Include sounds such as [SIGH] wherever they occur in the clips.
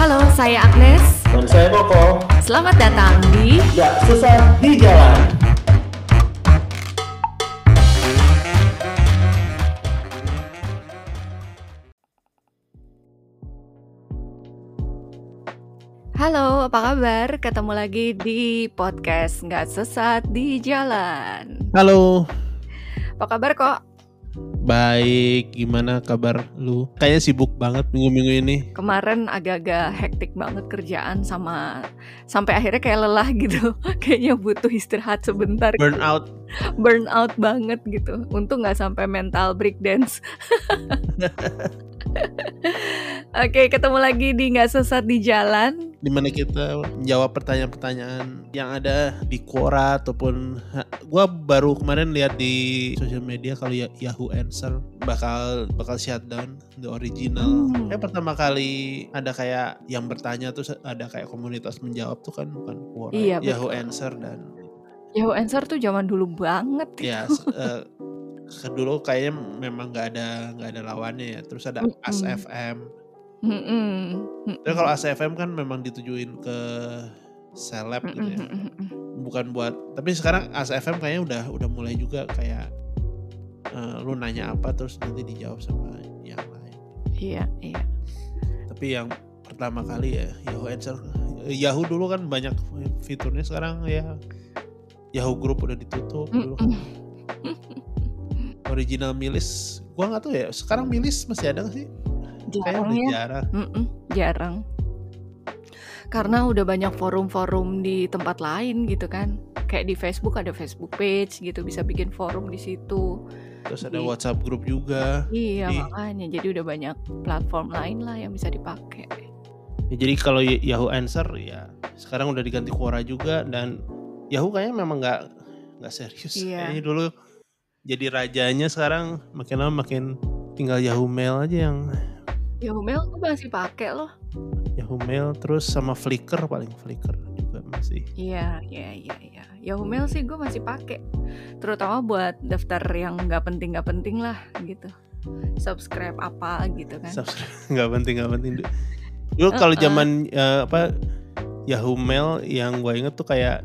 Halo, saya Agnes. Dan saya Koko, Selamat datang di gak susah di jalan. Halo, apa kabar? Ketemu lagi di podcast Nggak Sesat di Jalan. Halo, Apa kabar kok? Baik. Gimana kabar lu? Kayaknya sibuk banget minggu-minggu ini. Kemarin agak-agak hektik banget kerjaan sama sampai akhirnya kayak lelah gitu. [LAUGHS] Kayaknya butuh istirahat sebentar. Burnout. Burnout banget gitu. Untung nggak sampai mental breakdance. [LAUGHS] [LAUGHS] Oke, ketemu lagi di Nggak Sesat di Jalan. Di mana kita menjawab pertanyaan-pertanyaan yang ada di Quora ataupun gua baru kemarin lihat di sosial media kalau ya Yahoo Answer bakal bakal shutdown the original. Hmm. Kayak pertama kali ada kayak yang bertanya terus ada kayak komunitas menjawab tuh kan bukan Quora, Iya, Yahoo betul. Answer dan Yahoo Answer tuh zaman dulu banget. ya [LAUGHS] se- eh, ke- dulu kayaknya memang nggak ada nggak ada lawannya ya. Terus ada Mm-mm. As FM Mm-mm. tapi kalau As FM kan memang ditujuin ke seleb gitu ya. bukan buat tapi sekarang As FM kayaknya udah udah mulai juga kayak eh, lu nanya apa terus nanti dijawab sama yang lain. Iya, iya. tapi yang pertama kali ya Yahoo Answer. Yahoo dulu kan banyak fiturnya sekarang ya. Yahoo Group udah ditutup dulu. Kan. [LAUGHS] original milis gua nggak tahu ya sekarang milis masih ada nggak sih Jarang ya. jarang Mm-mm, jarang. Karena udah banyak forum-forum di tempat lain gitu kan. Kayak di Facebook ada Facebook page gitu, bisa bikin forum di situ. terus ada Di- WhatsApp grup juga Iya, Di- makanya jadi udah banyak platform lain lah yang bisa dipakai. Ya, jadi kalau Yahoo Answer ya sekarang udah diganti Quora juga dan Yahoo kayaknya memang nggak nggak serius. Iya. Kayaknya dulu jadi rajanya sekarang makin lama makin tinggal Yahoo Mail aja yang Yahoo Mail tuh masih pakai loh. Yahoo Mail terus sama Flickr paling Flickr juga masih. Iya, iya, iya, iya. Yahoo Mail sih gue masih pakai. Terutama buat daftar yang nggak penting nggak penting lah gitu. Subscribe apa gitu kan. Subscribe [LAUGHS] nggak penting nggak penting. Dulu kalau zaman eh, apa Yahoo Mail yang gue inget tuh kayak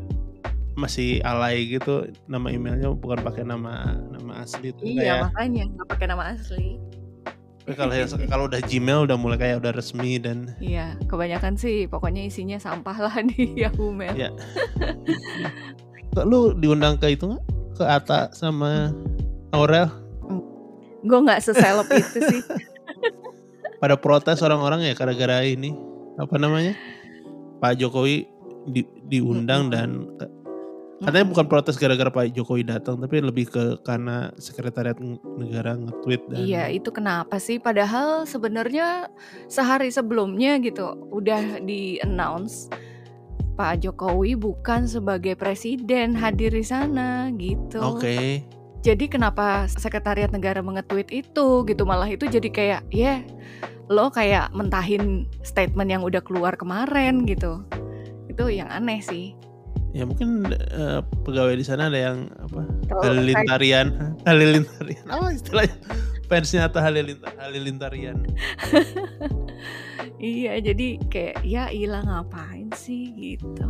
masih alay gitu nama emailnya bukan pakai nama nama asli tuh kayak Iya makanya nggak pakai nama asli. Tapi kalau kalau udah Gmail udah mulai kayak udah resmi dan Iya, kebanyakan sih pokoknya isinya sampah lah di Yahoo Mail. Iya. Lu diundang ke itu nggak? Ke Ata sama Aurel Gue nggak seseleb itu sih. [LAUGHS] pada protes orang-orang ya gara-gara ini apa namanya? Pak Jokowi di- diundang dan katanya bukan protes gara-gara Pak Jokowi datang tapi lebih ke karena sekretariat negara nge-tweet dan Iya, itu kenapa sih? Padahal sebenarnya sehari sebelumnya gitu udah di announce Pak Jokowi bukan sebagai presiden hadir di sana gitu. Oke. Jadi kenapa sekretariat negara mengetweet itu gitu malah itu jadi kayak ya lo kayak mentahin statement yang udah keluar kemarin gitu. Itu yang aneh sih. Ya mungkin eh, pegawai di sana ada yang apa? Halilintarian, [LAUGHS] Halilintarian. Apa istilahnya? Fansnya atau Halilintar, Halilintarian. [LAUGHS] Iya, jadi kayak ya ilah ngapain sih gitu.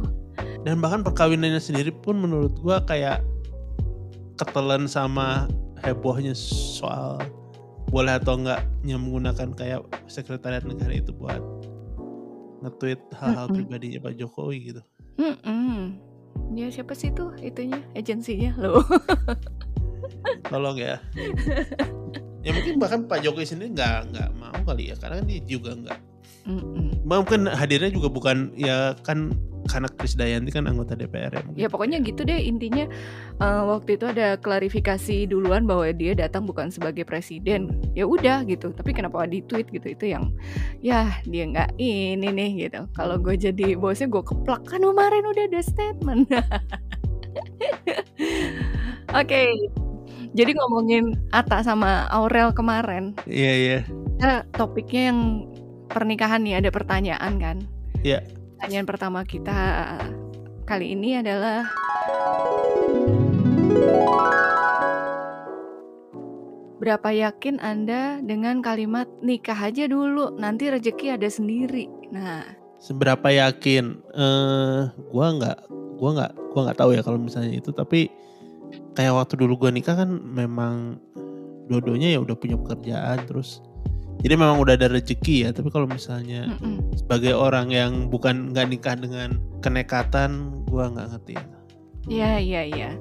dan bahkan perkawinannya sendiri pun menurut gua kayak ketelan sama hebohnya soal boleh atau enggaknya menggunakan kayak sekretariat negara itu buat nge-tweet hal-hal Mm-mm. pribadinya Pak Jokowi gitu. Mm-mm. Ya siapa sih tuh itunya agensinya lo? [LAUGHS] Tolong ya. ya mungkin bahkan Pak Jokowi sendiri nggak nggak mau kali ya karena kan dia juga nggak Mm-mm. mungkin hadirnya juga bukan ya kan karena Krisdayanti kan anggota DPR ya mungkin. Ya pokoknya gitu deh intinya eh, waktu itu ada klarifikasi duluan bahwa dia datang bukan sebagai presiden. Ya udah gitu. Tapi kenapa di tweet gitu itu yang ya dia nggak ini nih gitu. Kalau gue jadi bosnya gue keplak kan kemarin udah ada statement. [LAUGHS] Oke. Jadi ngomongin Ata sama Aurel kemarin, Iya iya. kita topiknya yang pernikahan nih ada pertanyaan kan? Iya. Pertanyaan pertama kita kali ini adalah Seberapa yakin Anda dengan kalimat nikah aja dulu, nanti rezeki ada sendiri. Nah, Seberapa yakin? Eh, gua nggak, gua nggak, gua nggak tahu ya kalau misalnya itu. Tapi kayak waktu dulu gua nikah kan memang dua-duanya ya udah punya pekerjaan terus. Jadi memang udah ada rezeki ya. Tapi kalau misalnya mm-mm. sebagai orang yang bukan nggak nikah dengan kenekatan, gua nggak ngerti. ya ya ya.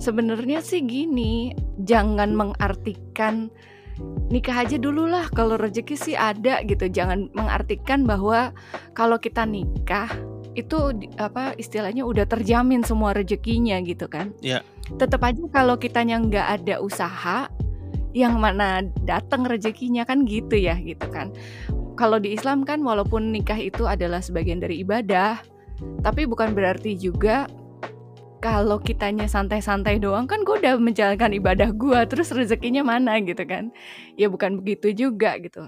Sebenarnya sih gini, jangan mengartikan nikah aja dulu lah kalau rezeki sih ada gitu. Jangan mengartikan bahwa kalau kita nikah itu apa istilahnya udah terjamin semua rezekinya gitu kan. Iya. Tetap aja kalau kitanya nggak ada usaha, yang mana datang rezekinya kan gitu ya gitu kan. Kalau di Islam kan walaupun nikah itu adalah sebagian dari ibadah, tapi bukan berarti juga kalau kitanya santai-santai doang kan gue udah menjalankan ibadah gue terus rezekinya mana gitu kan ya bukan begitu juga gitu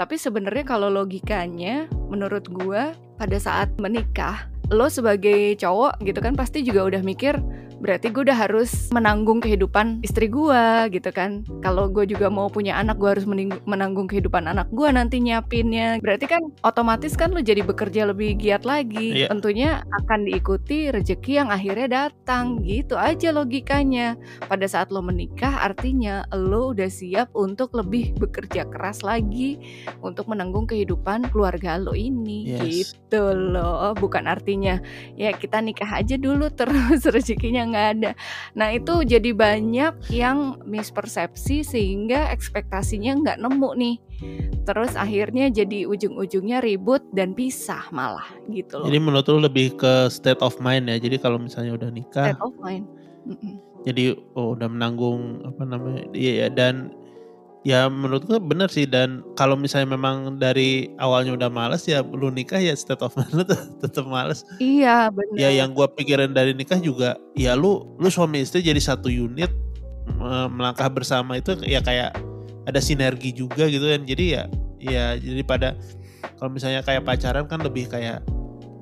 tapi sebenarnya kalau logikanya menurut gue pada saat menikah lo sebagai cowok gitu kan pasti juga udah mikir berarti gue udah harus menanggung kehidupan istri gue gitu kan. Kalau gue juga mau punya anak gue harus menanggung kehidupan anak gue nanti nyiapinnya. Berarti kan otomatis kan lo jadi bekerja lebih giat lagi. Iya. tentunya akan diikuti rezeki yang akhirnya datang. Gitu aja logikanya. Pada saat lo menikah artinya lo udah siap untuk lebih bekerja keras lagi untuk menanggung kehidupan keluarga lo ini. Yes. gitu loh. Bukan artinya ya kita nikah aja dulu terus [LAUGHS] rezekinya nggak ada nah itu jadi banyak yang mispersepsi sehingga ekspektasinya nggak nemu nih terus akhirnya jadi ujung-ujungnya ribut dan pisah malah gitu loh Jadi menurut lu lebih ke state of mind ya. Jadi kalau misalnya udah nikah, state of mind Mm-mm. jadi oh, udah menanggung apa namanya iya ya, dan ya menurut gue bener sih dan kalau misalnya memang dari awalnya udah males ya lu nikah ya state of mind tetap males. Iya benar. Ya yang gua pikirin dari nikah juga ya lu lu suami istri jadi satu unit melangkah bersama itu ya kayak ada sinergi juga gitu kan. Jadi ya ya jadi pada kalau misalnya kayak pacaran kan lebih kayak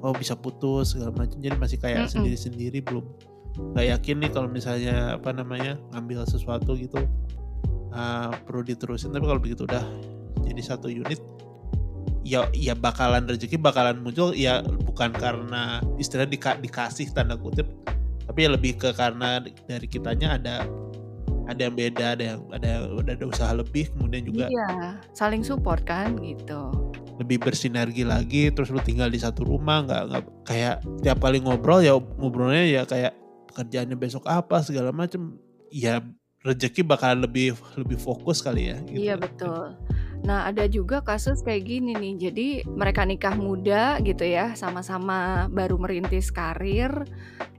oh bisa putus segala macam jadi masih kayak sendiri-sendiri belum. Nggak yakin nih kalau misalnya apa namanya ngambil sesuatu gitu ah, perlu diterusin tapi kalau begitu udah jadi satu unit ya ya bakalan rezeki bakalan muncul ya bukan karena istilah dika, dikasih tanda kutip tapi ya lebih ke karena dari kitanya ada ada yang beda ada yang ada ada, ada usaha lebih kemudian juga Iya, saling support kan gitu. lebih bersinergi lagi terus lu tinggal di satu rumah nggak nggak kayak tiap kali ngobrol ya ngobrolnya ya kayak pekerjaannya besok apa segala macem ya rezeki bakalan lebih lebih fokus kali ya gitu. Iya betul. Nah ada juga kasus kayak gini nih. Jadi mereka nikah muda gitu ya, sama-sama baru merintis karir.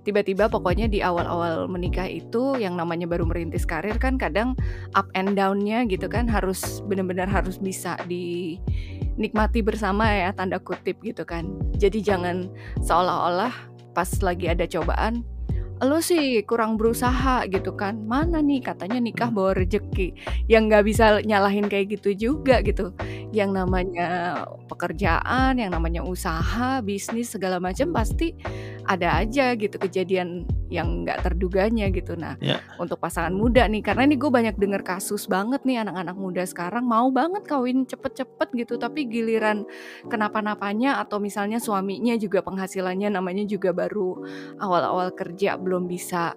Tiba-tiba pokoknya di awal-awal menikah itu yang namanya baru merintis karir kan kadang up and down-nya gitu kan harus benar-benar harus bisa dinikmati bersama ya tanda kutip gitu kan. Jadi jangan seolah-olah pas lagi ada cobaan lo sih kurang berusaha gitu kan. Mana nih? Katanya nikah bawa rejeki. Yang nggak bisa nyalahin kayak gitu juga gitu. Yang namanya pekerjaan yang namanya usaha bisnis segala macam pasti ada aja gitu kejadian yang nggak terduganya gitu nah Ya. untuk pasangan muda nih karena ini gue banyak denger kasus banget nih anak-anak muda sekarang mau banget kawin cepet-cepet gitu tapi giliran kenapa-napanya atau misalnya suaminya juga penghasilannya namanya juga baru awal-awal kerja belum bisa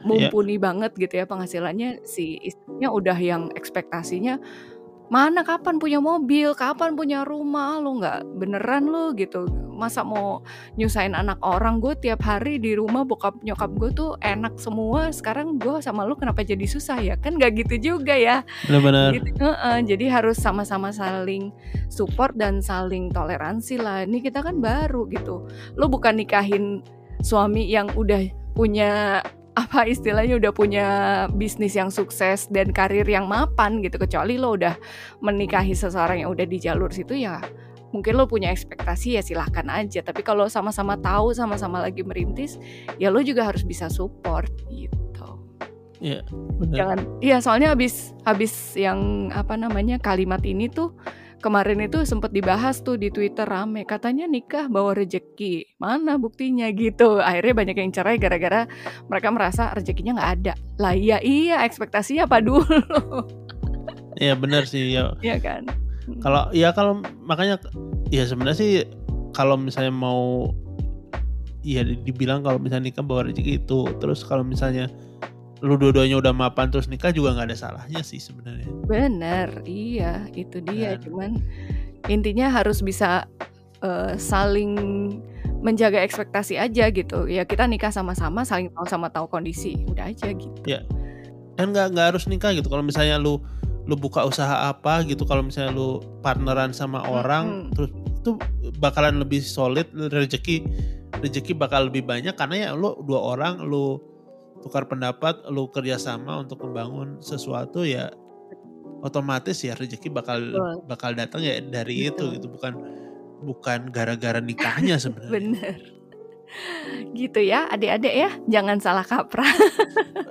mumpuni banget gitu ya penghasilannya si istrinya udah yang ekspektasinya mana kapan punya mobil? Kapan punya rumah? Lo nggak beneran lo? Gitu. Masa mau nyusahin anak orang? Gue tiap hari di rumah bokap nyokap gue tuh enak semua. Sekarang gue sama lo kenapa jadi susah ya? Kan nggak gitu juga ya. Benar-benar. Gitu. Heeh, jadi harus sama-sama saling support dan saling toleransi lah. Ini kita kan baru gitu. Lo bukan nikahin suami yang udah punya apa istilahnya udah punya bisnis yang sukses dan karir yang mapan gitu kecuali lo udah menikahi seseorang yang udah di jalur situ ya mungkin lo punya ekspektasi ya silahkan aja. Tapi kalau sama-sama tahu sama-sama lagi merintis ya lo juga harus bisa support gitu. Ya benar. Jangan iya soalnya habis habis yang apa namanya kalimat ini tuh kemarin itu sempat dibahas tuh di Twitter rame katanya nikah bawa rejeki. Mana buktinya gitu? Akhirnya banyak yang cerai gara-gara mereka merasa rezekinya nggak ada. Lah iya iya ekspektasinya apa dulu? Ya benar sih ya. Ya kan? Kalau ya kalau makanya ya sebenarnya sih kalau misalnya mau ya di- dibilang kalau misalnya nikah bawa rezeki itu terus kalau misalnya lu dua-duanya udah mapan terus nikah juga nggak ada salahnya sih sebenarnya. Bener iya itu dia Dan- cuman intinya harus bisa eh, saling menjaga ekspektasi aja gitu. Ya kita nikah sama-sama saling tahu sama tahu kondisi udah aja gitu. Dan nggak nggak harus nikah gitu. Kalau misalnya lu lu buka usaha apa gitu kalau misalnya lu partneran sama orang Mm-mm. terus itu bakalan lebih solid rezeki rezeki bakal lebih banyak karena ya lu dua orang lu tukar pendapat lu kerjasama untuk membangun sesuatu ya otomatis ya rezeki bakal Betul. bakal datang ya dari itu Betul. gitu. Bukan bukan gara-gara nikahnya [LAUGHS] sebenarnya. Bener. Gitu ya adik-adik ya. Jangan salah kaprah. [LAUGHS]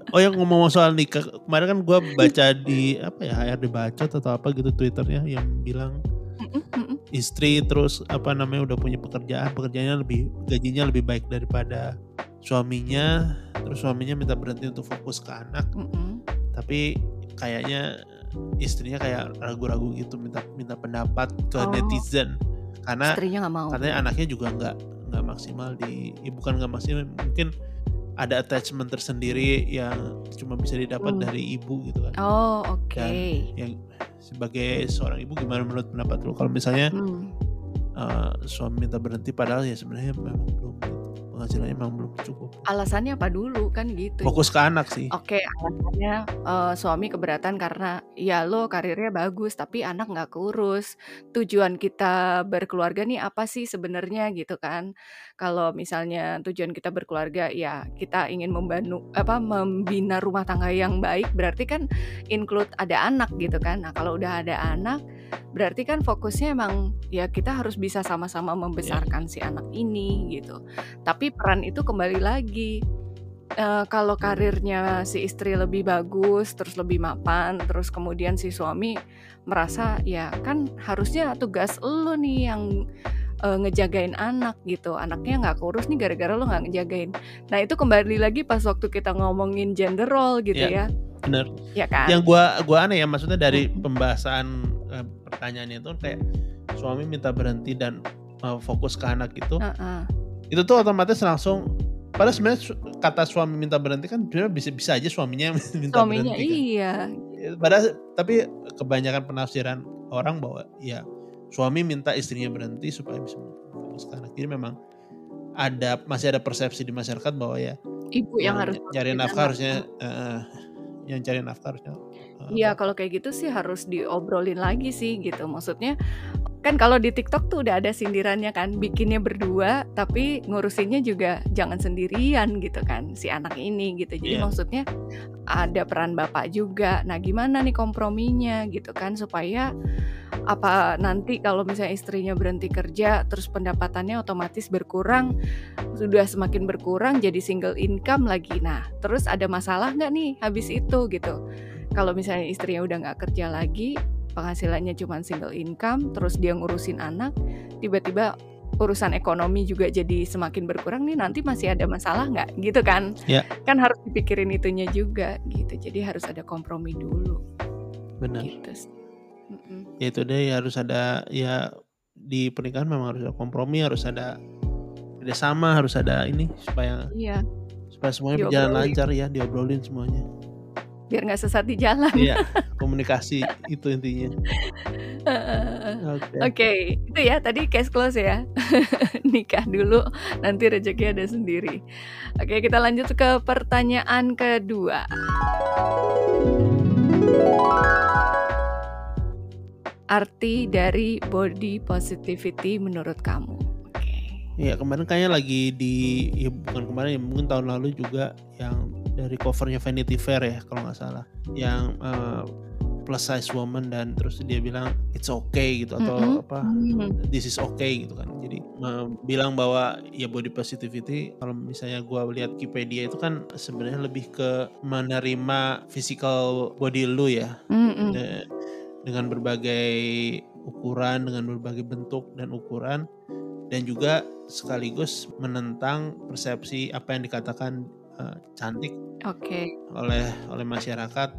Oh yang ngomong soal nikah kemarin kan gue baca di apa ya HRD Bacot atau apa gitu twitternya yang bilang istri terus apa namanya udah punya pekerjaan pekerjaannya lebih gajinya lebih baik daripada suaminya terus suaminya minta berhenti untuk fokus ke anak Mm-mm. tapi kayaknya istrinya kayak ragu-ragu gitu minta minta pendapat ke Oh. netizen karena istrinya nggak mau katanya anaknya juga nggak nggak maksimal di ya bukan nggak maksimal mungkin ada attachment tersendiri yang cuma bisa didapat Hmm. dari ibu gitu kan oh oke Dan- yang sebagai seorang ibu gimana menurut pendapat lu kalau misalnya Hmm. uh, suami minta berhenti padahal ya sebenarnya memang belum gitu. Penghasilannya memang belum cukup alasannya apa dulu kan gitu fokus ke anak sih Oke, alasannya eh, suami keberatan karena ya lo karirnya bagus tapi anak nggak keurus. Tujuan kita berkeluarga nih apa sih sebenarnya gitu kan? Kalau misalnya tujuan kita berkeluarga ya kita ingin membantu apa membina rumah tangga yang baik berarti kan include ada anak gitu kan. Nah, kalau udah ada anak berarti kan fokusnya emang ya kita harus bisa sama-sama membesarkan si anak ini gitu. Tapi peran itu kembali lagi eh, kalau karirnya si istri lebih bagus, terus lebih mapan, terus kemudian si suami merasa ya kan harusnya tugas lo nih yang eh, ngejagain anak gitu. Anaknya nggak keurus nih gara-gara lo nggak ngejagain. Nah itu kembali lagi pas waktu kita ngomongin gender role gitu ya, bener ya kan? yang gua gua aneh ya maksudnya dari Mm. pembahasan pertanyaannya itu kayak suami minta berhenti dan uh, fokus ke anak gitu Heeh. itu tuh otomatis langsung padahal sebenarnya su- kata suami minta berhenti kan sebenarnya bisa bisa aja suaminya yang [LAUGHS] minta Suaminya berhenti kan. iya, padahal tapi kebanyakan penafsiran orang bahwa ya suami minta istrinya berhenti supaya bisa fokus ke anak jadi memang ada masih ada persepsi di masyarakat bahwa ya ibu yang harus cari nafkah harusnya eh, yang cari nafkah harusnya eh, Iya kalau kayak gitu sih harus diobrolin lagi sih gitu. Maksudnya kan kalau di TikTok tuh udah ada sindirannya kan Bikinnya berdua tapi ngurusinnya juga jangan sendirian gitu kan Si anak ini gitu. Jadi Iya. maksudnya ada peran bapak juga. Nah gimana nih komprominya gitu kan Supaya apa nanti kalau misalnya istrinya berhenti kerja Terus pendapatannya otomatis berkurang Sudah semakin berkurang jadi single income lagi. Nah terus ada masalah nggak nih habis itu gitu kalau misalnya istrinya udah nggak kerja lagi penghasilannya cuma single income terus dia ngurusin anak tiba-tiba urusan ekonomi juga jadi semakin berkurang nih nanti masih ada masalah nggak? Gitu kan? Ya. kan harus dipikirin itunya juga gitu. Jadi harus ada kompromi dulu. Benar. Gitu ya itu deh harus ada ya di pernikahan memang harus ada kompromi harus ada kerjasama harus ada ini supaya iya. supaya semuanya berjalan Diobrolin. lancar ya diobrolin semuanya biar nggak sesat di jalan iya [LAUGHS] komunikasi itu intinya oke Oke, itu ya tadi case close ya. [LAUGHS] Nikah dulu, nanti rezeki ada sendiri. Oke, kita lanjut ke pertanyaan kedua. Arti dari body positivity menurut kamu? Oke. Iya kemarin kayaknya lagi di ya bukan kemarin ya mungkin tahun lalu juga yang dari covernya Vanity Fair ya kalau nggak salah. Yang eh, plus size woman dan terus dia bilang it's okay gitu atau Mm-mm. apa this is okay gitu kan. Jadi eh, bilang bahwa ya body positivity kalau misalnya gua lihat Wikipedia itu kan sebenarnya lebih ke menerima physical body lu ya. Mm-mm. De- dengan berbagai ukuran, dengan berbagai bentuk dan ukuran, dan juga sekaligus menentang persepsi apa yang dikatakan eh, cantik Oke. oleh oleh masyarakat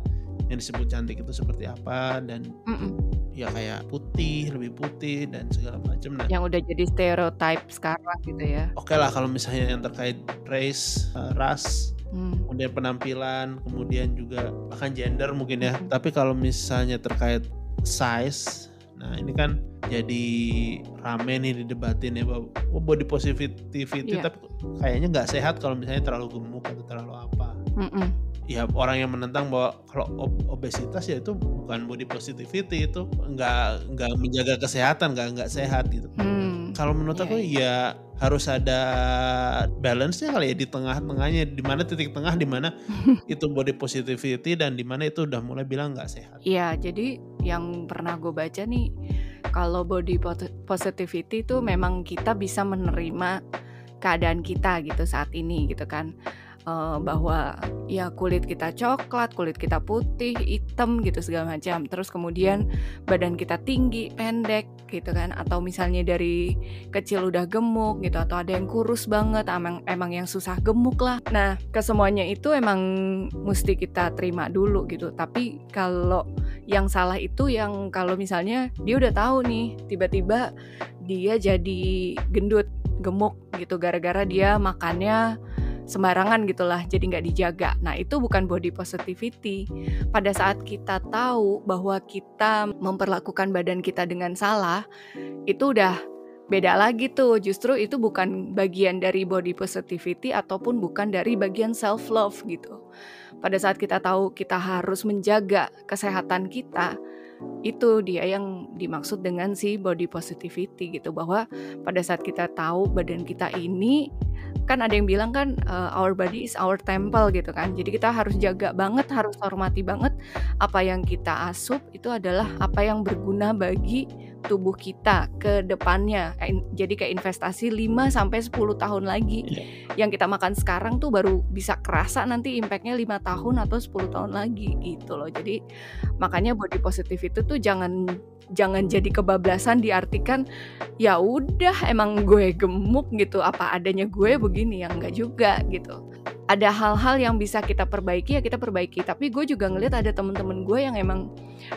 yang disebut cantik itu seperti apa dan Mm-mm. ya kayak putih lebih putih dan segala macam nah Yang udah jadi stereotype sekarang gitu ya. oke lah kalau misalnya yang terkait race uh, ras Hmm. kemudian penampilan kemudian juga bahkan gender mungkin ya Mhm. tapi kalau misalnya terkait size nah ini kan jadi rame nih didebatin ya bahwa oh, body positivity Iya. tapi kayaknya nggak sehat kalau misalnya terlalu gemuk atau terlalu apa Mm-mm. ya orang yang menentang bahwa kalau ob- obesitas ya itu bukan body positivity itu nggak nggak menjaga kesehatan nggak nggak sehat gitu Hmm. kalau menurut Iya, aku ya harus ada balance-nya kali ya di tengah-tengahnya di mana titik tengah di mana [LAUGHS] itu body positivity dan di mana itu udah mulai bilang nggak sehat Iya, jadi yang pernah gue baca nih, kalau body positivity itu memang kita bisa menerima keadaan kita gitu saat ini gitu kan. Eh, bahwa ya kulit kita coklat, kulit kita putih, hitam gitu segala macam. Terus kemudian badan kita tinggi, pendek gitu kan. Atau misalnya dari kecil udah gemuk gitu atau ada yang kurus banget, emang emang yang susah gemuk lah. Nah, kesemuanya itu emang mesti kita terima dulu gitu. Tapi kalau yang salah itu yang kalau misalnya dia udah tahu nih tiba-tiba dia jadi gendut gemuk gitu gara-gara dia makannya sembarangan gitulah jadi nggak dijaga. Nah itu bukan body positivity. Pada saat kita tahu bahwa kita memperlakukan badan kita dengan salah itu udah beda lagi tuh. Justru itu bukan bagian dari body positivity ataupun bukan dari bagian self love gitu. Pada saat kita tahu kita harus menjaga kesehatan kita itu dia yang dimaksud dengan si body positivity gitu. Bahwa pada saat kita tahu badan kita ini kan ada yang bilang kan uh, our body is our temple gitu kan. Jadi kita harus jaga banget harus hormati banget apa yang kita asup itu adalah apa yang berguna bagi tubuh kita ke depannya. Jadi kayak investasi 5 sampai 10 tahun lagi. Iya. yang kita makan sekarang tuh baru bisa kerasa nanti impactnya lima tahun atau 10 tahun lagi gitu loh. Jadi makanya body positive itu tuh jangan jangan jadi kebablasan diartikan ya udah emang gue gemuk gitu apa adanya gue begini. Ya enggak juga gitu ada hal-hal yang bisa kita perbaiki ya kita perbaiki. Tapi gue juga ngeliat ada temen-temen gue yang emang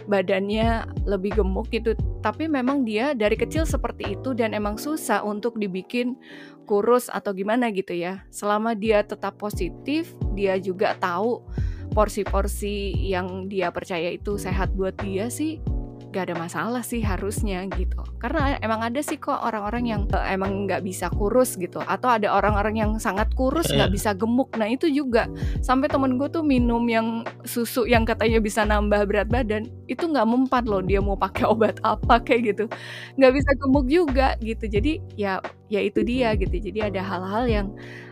badannya lebih gemuk gitu. Tapi memang dia dari kecil seperti itu dan emang susah untuk dibikin kurus atau gimana gitu ya. Selama dia tetap positif dia juga tahu porsi-porsi yang dia percaya itu sehat buat dia sih gak ada masalah sih harusnya gitu. Karena emang ada sih kok orang-orang yang eh, emang nggak bisa kurus gitu. Atau ada orang-orang yang sangat kurus Iya. nggak bisa gemuk. Nah itu juga sampai temen gue tuh minum yang susu yang katanya bisa nambah berat badan itu nggak mempan loh dia mau pakai obat apa kayak gitu. Nggak bisa gemuk juga gitu. Jadi ya ya itu dia gitu. Jadi ada hal-hal yang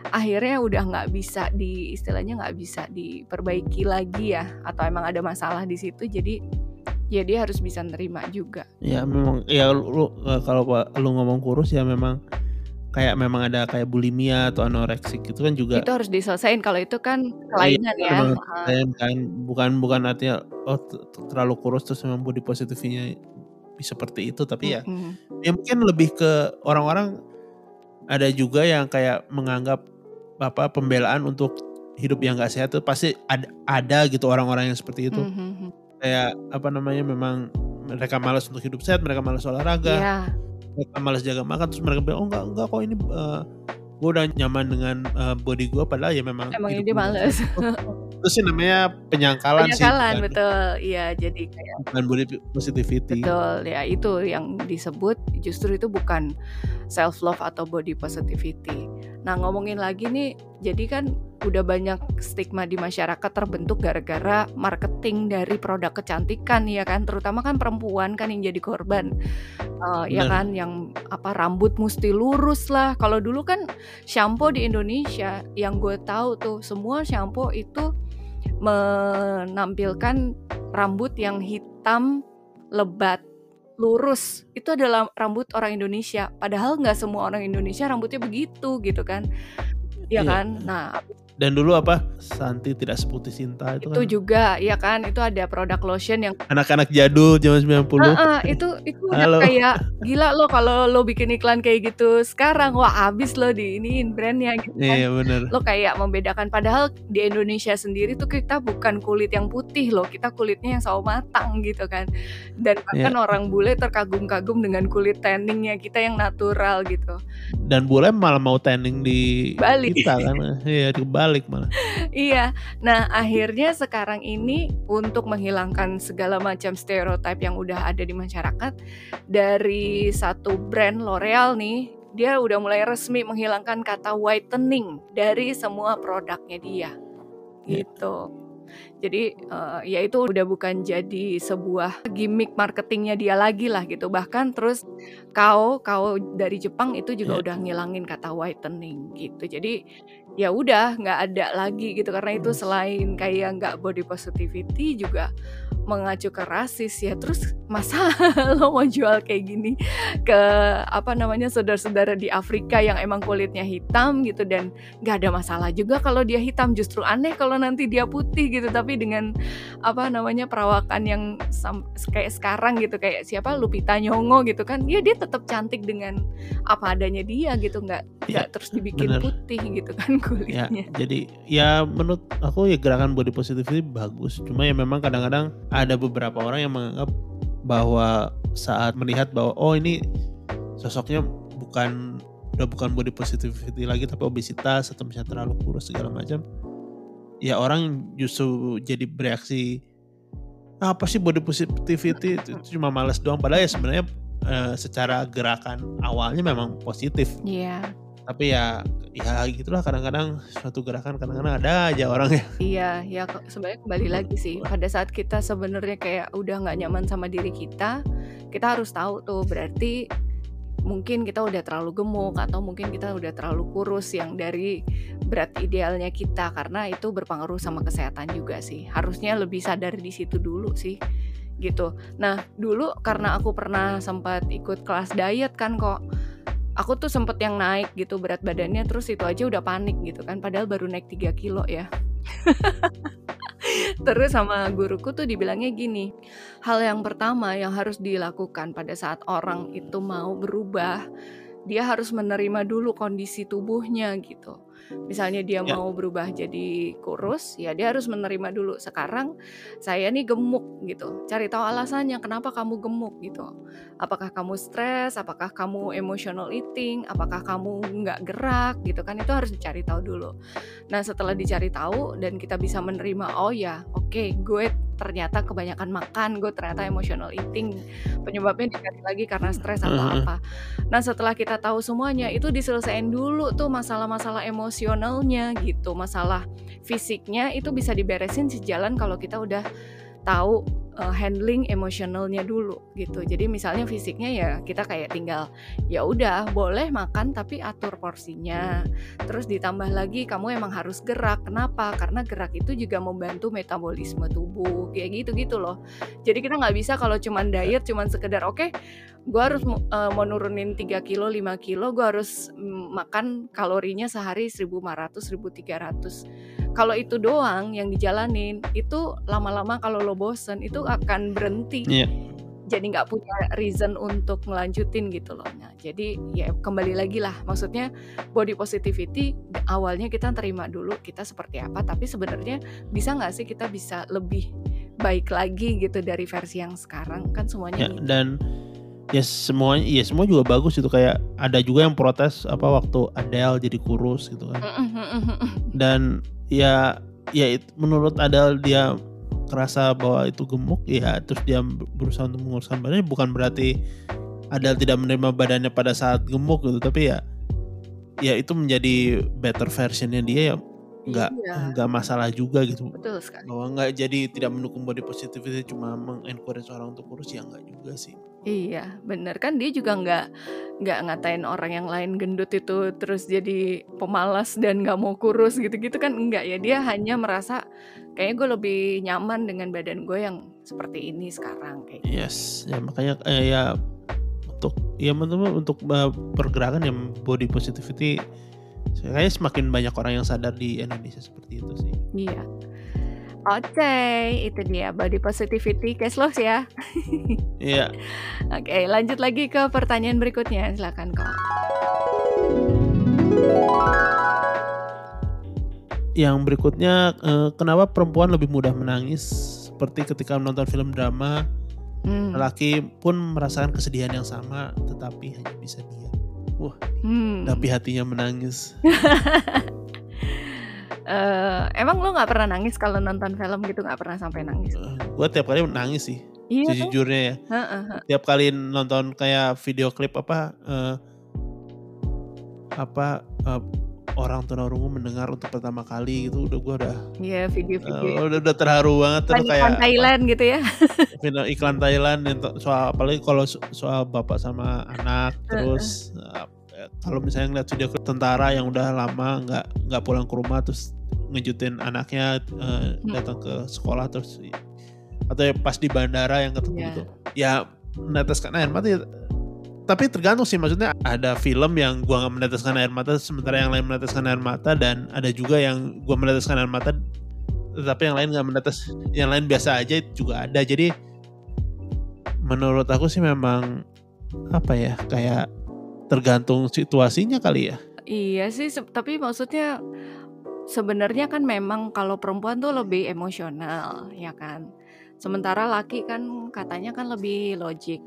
akhirnya udah nggak bisa di istilahnya nggak bisa diperbaiki lagi ya. Atau emang ada masalah di situ jadi ya dia harus bisa nerima juga ya memang ya lu, lu- eh, kalau lu ngomong kurus ya memang kayak memang ada kayak bulimia atau anoreksik itu kan juga itu harus diselesain kalau itu kan kelainan Iya, ya. Kalian kan bukan bukan artinya oh terlalu kurus terus memang body positifnya seperti itu tapi ya Mm-mm. ya mungkin lebih ke orang-orang ada juga yang kayak menganggap apa pembelaan untuk hidup yang gak sehat itu pasti ada ada gitu orang-orang yang seperti itu Mhm. Kayak apa namanya memang mereka malas untuk hidup sehat mereka malas olahraga Iya, mereka malas jaga makan terus mereka bilang oh enggak enggak kok ini gue udah nyaman dengan eh, body gue padahal ya memang emang ini males. [LAUGHS] Itu sih namanya penyangkalan, penyakalan sih bukan, betul. Iya jadi kayak bukan body positivity. Betul ya itu yang disebut justru itu bukan self love atau body positivity nah ngomongin lagi nih jadi kan udah banyak stigma di masyarakat terbentuk gara-gara marketing dari produk kecantikan ya kan? Terutama kan perempuan kan yang jadi korban. Eh, ya kan? Yang apa rambut mesti lurus lah. Kalau dulu kan shampoo di Indonesia yang gue tahu tuh semua shampoo itu menampilkan rambut yang hitam lebat lurus. Itu adalah rambut orang Indonesia. Padahal nggak semua orang Indonesia rambutnya begitu gitu kan? Ya Iya. kan? Nah Dan dulu apa? Santi tidak seputih Sinta itu, Itu kan juga, ya kan? Itu ada produk lotion yang anak-anak jadul zaman 90. Heeh, itu itu udah Halo. kayak [LAUGHS] gila lo kalau lo bikin iklan kayak gitu sekarang wah abis lo di iniin brandnya gitu kan. Iya bener. Lo kayak membedakan padahal di Indonesia sendiri tuh kita bukan kulit yang putih loh, kita kulitnya yang sawo matang gitu kan. Dan bahkan orang bule terkagum-kagum dengan kulit tanningnya kita yang natural gitu. Dan bule malah mau tanning di Bali. kita kan. [LAUGHS] Iya dibalik malah. Iya. Nah, akhirnya sekarang ini untuk menghilangkan segala macam stereotip yang udah ada di masyarakat dari satu brand L'Oreal nih, dia udah mulai resmi menghilangkan kata whitening dari semua produknya dia. Ya. Gitu. Jadi eh, ya itu udah bukan jadi sebuah gimmick marketingnya dia lagi lah gitu. Bahkan terus Kao Kao dari Jepang itu juga Ya. udah ngilangin kata whitening gitu. Jadi ya udah nggak ada lagi gitu. Karena itu selain kayak nggak body positivity juga mengacu ke rasis ya. Terus masa [LAUGHS] lo mau jual kayak gini ke apa namanya saudara-saudara di Afrika yang emang kulitnya hitam gitu. Dan nggak ada masalah juga kalau dia hitam. Justru aneh kalau nanti dia putih gitu. Tapi dengan apa namanya perawakan yang kayak sekarang gitu. Kayak siapa? Lupita Nyong'o gitu kan. Ya dia tetap cantik dengan apa adanya dia gitu nggak Ya, nggak terus dibikin bener. putih gitu kan Ya, kulitnya jadi ya menurut aku ya gerakan body positivity bagus. Cuma ya memang kadang-kadang ada beberapa orang yang menganggap bahwa saat melihat bahwa oh ini sosoknya bukan udah bukan body positivity lagi tapi obesitas atau misalnya terlalu kurus segala macam. Ya orang justru jadi bereaksi "Ah, apa sih body positivity itu, itu cuma males doang padahal ya sebenarnya eh, secara gerakan awalnya memang positif. Iya. Tapi ya ya gitulah kadang-kadang suatu gerakan kadang-kadang ada aja orang yang Iya, ya sebenarnya kembali lagi sih. Pada saat kita sebenarnya kayak udah nggak nyaman sama diri kita, kita harus tahu tuh berarti mungkin kita udah terlalu gemuk atau mungkin kita udah terlalu kurus yang dari berat idealnya kita. Karena itu berpengaruh sama kesehatan juga sih. Harusnya lebih sadar di situ dulu sih gitu. Nah, dulu karena aku pernah sempat ikut kelas diet kan kok aku tuh sempet yang naik gitu berat badannya terus itu aja udah panik gitu kan padahal baru naik 3 kilo ya [LAUGHS] terus sama guruku tuh dibilangnya gini hal yang pertama yang harus dilakukan pada saat orang itu mau berubah dia harus menerima dulu kondisi tubuhnya gitu. Misalnya dia Ya. mau berubah jadi kurus ya dia harus menerima dulu. Sekarang saya nih gemuk gitu. Cari tahu alasannya kenapa kamu gemuk gitu. Apakah kamu stres, apakah kamu emotional eating, apakah kamu nggak gerak gitu kan? Itu harus dicari tahu dulu. Nah setelah dicari tahu dan kita bisa menerima oh ya oke gue ternyata kebanyakan makan, gue ternyata emotional eating penyebabnya dicari lagi karena stres atau Heeh. apa. Nah setelah kita tahu semuanya itu diselesain dulu tuh masalah-masalah emosionalnya gitu, masalah fisiknya itu bisa diberesin sejalan kalau kita udah tahu uh, handling emosionalnya dulu gitu. Jadi misalnya fisiknya ya kita kayak tinggal ya udah boleh makan tapi atur porsinya. Terus ditambah lagi kamu emang harus gerak. Kenapa? Karena gerak itu juga membantu metabolisme tubuh kayak gitu-gitu loh. Jadi kita nggak bisa kalau cuman diet cuman sekedar oke gue harus uh, mau nurunin 3 kilo 5 kilo gue harus makan kalorinya sehari 1500 1300 kalau itu doang yang dijalanin itu lama-lama kalau lo bosen itu akan berhenti Iya. jadi nggak punya reason untuk ngelanjutin gitu loh nah jadi ya kembali lagi lah maksudnya body positivity awalnya kita terima dulu kita seperti apa tapi sebenarnya bisa nggak sih kita bisa lebih baik lagi gitu dari versi yang sekarang kan semuanya ya gitu. dan ya semuanya ya semua juga bagus itu kayak ada juga yang protes apa waktu Adele jadi kurus gitu kan. Dan ya ya it- menurut Adele dia kerasa bahwa itu gemuk ya terus dia berusaha untuk menguruskan badannya. Bukan berarti Adele tidak menerima badannya pada saat gemuk gitu tapi ya ya itu menjadi better versionnya dia ya nggak Iya, nggak masalah juga gitu. Betul sekali. Bahwa nggak jadi tidak mendukung body positivity cuma mengencourage orang untuk kurus ya nggak juga sih. Iya, bener. Kan dia juga nggak nggak ngatain orang yang lain gendut itu terus jadi pemalas dan nggak mau kurus gitu-gitu kan enggak ya. Dia hanya merasa kayaknya gue lebih nyaman dengan badan gue yang seperti ini sekarang kayak gitu. yes ya makanya eh, ya untuk ya teman untuk eh, pergerakan yang body positivity Kayaknya semakin banyak orang yang sadar di Indonesia seperti itu sih. Iya. Oke, itu dia body positivity case loss ya. Iya. [LAUGHS] Oke, lanjut lagi ke pertanyaan berikutnya. Silakan kok. Yang berikutnya, eh, kenapa perempuan lebih mudah menangis seperti ketika menonton film drama, Hmm. lelaki pun merasakan kesedihan yang sama tetapi hanya bisa diam. Wah, Hmm. tapi hatinya menangis. [LAUGHS] Eh, emang lo nggak pernah nangis kalau nonton film gitu nggak pernah sampai nangis? gue tiap kali nangis sih, Iya tuh. sejujurnya ya. Heeh, heeh. Tiap kali nonton kayak video klip apa eh, apa eh, orang tunarungu mendengar untuk pertama kali gitu udah gue udah Iya eh, video-video. udah, udah terharu banget terus Iklan kayak apa, Thailand gitu ya. [LAUGHS] iklan Thailand yang soal apalagi kalau so- soal bapak sama anak terus eh, kalau misalnya ngeliat video tentara yang udah lama nggak nggak pulang ke rumah terus ngejutin anaknya Hmm. datang ke sekolah terus atau ya pas di bandara yang ketemu Iya. gitu ya meneteskan air mata ya, tapi tergantung sih maksudnya ada film yang gua nggak meneteskan air mata sementara yang lain meneteskan air mata dan ada juga yang gua meneteskan air mata tetapi yang lain nggak menetes. Yang lain biasa aja juga ada. Jadi menurut aku sih memang apa ya kayak tergantung situasinya kali ya. Iya sih, tapi maksudnya sebenarnya kan memang kalau perempuan tuh lebih emosional, ya kan. Sementara laki kan katanya kan lebih logik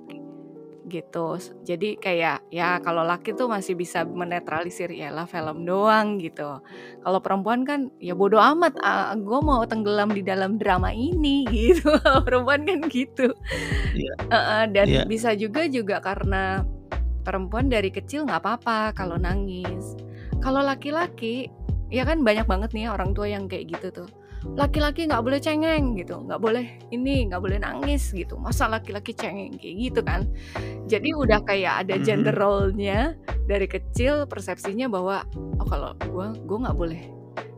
gitu. Jadi kayak ya kalau laki tuh masih bisa menetralisir ya lah film doang gitu. Kalau perempuan kan ya bodoh amat, gue mau tenggelam di dalam drama ini [LAUGHS] gitu. Perempuan kan gitu. Iya. Heeh, dan Iya. bisa juga juga karena perempuan dari kecil nggak apa-apa kalau nangis. Kalau laki-laki, ya kan banyak banget nih orang tua yang kayak gitu tuh. Laki-laki nggak boleh cengeng gitu, nggak boleh ini, nggak boleh nangis gitu. Masa laki-laki cengeng kayak gitu kan? Jadi udah kayak ada Mhm. gender role-nya dari kecil persepsinya bahwa oh kalau gue gue nggak boleh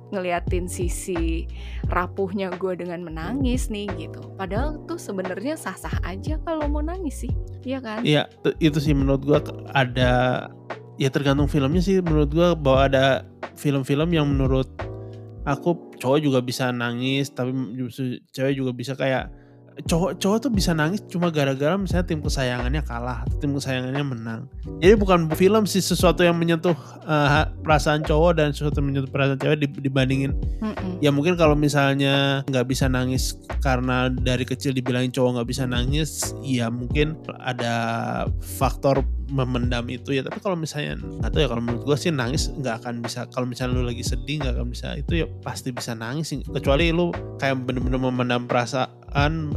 ngeliatin sisi rapuhnya gue dengan menangis nih gitu. Padahal tuh sebenarnya sah-sah aja kalau mau nangis sih, iya kan? Iya, itu sih menurut gua ke- ada ya tergantung filmnya sih menurut gua bahwa ada film-film yang menurut aku cowok juga bisa nangis tapi cewek juga bisa kayak cowok cowok tuh bisa nangis cuma gara-gara misalnya tim kesayangannya kalah atau tim kesayangannya menang. Jadi bukan film sih sesuatu yang menyentuh ha- perasaan cowok dan sesuatu yang menyentuh perasaan cewek dib- dibandingin Mm-mm. ya mungkin kalau misalnya nggak bisa nangis karena dari kecil dibilangin cowok nggak bisa nangis ya mungkin ada faktor memendam itu ya tapi kalau misalnya nggak tahu ya kalau menurut gue sih nangis nggak akan bisa kalau misalnya lu lagi sedih nggak akan bisa itu ya pasti bisa nangis kecuali lu kayak bener-bener memendam perasaan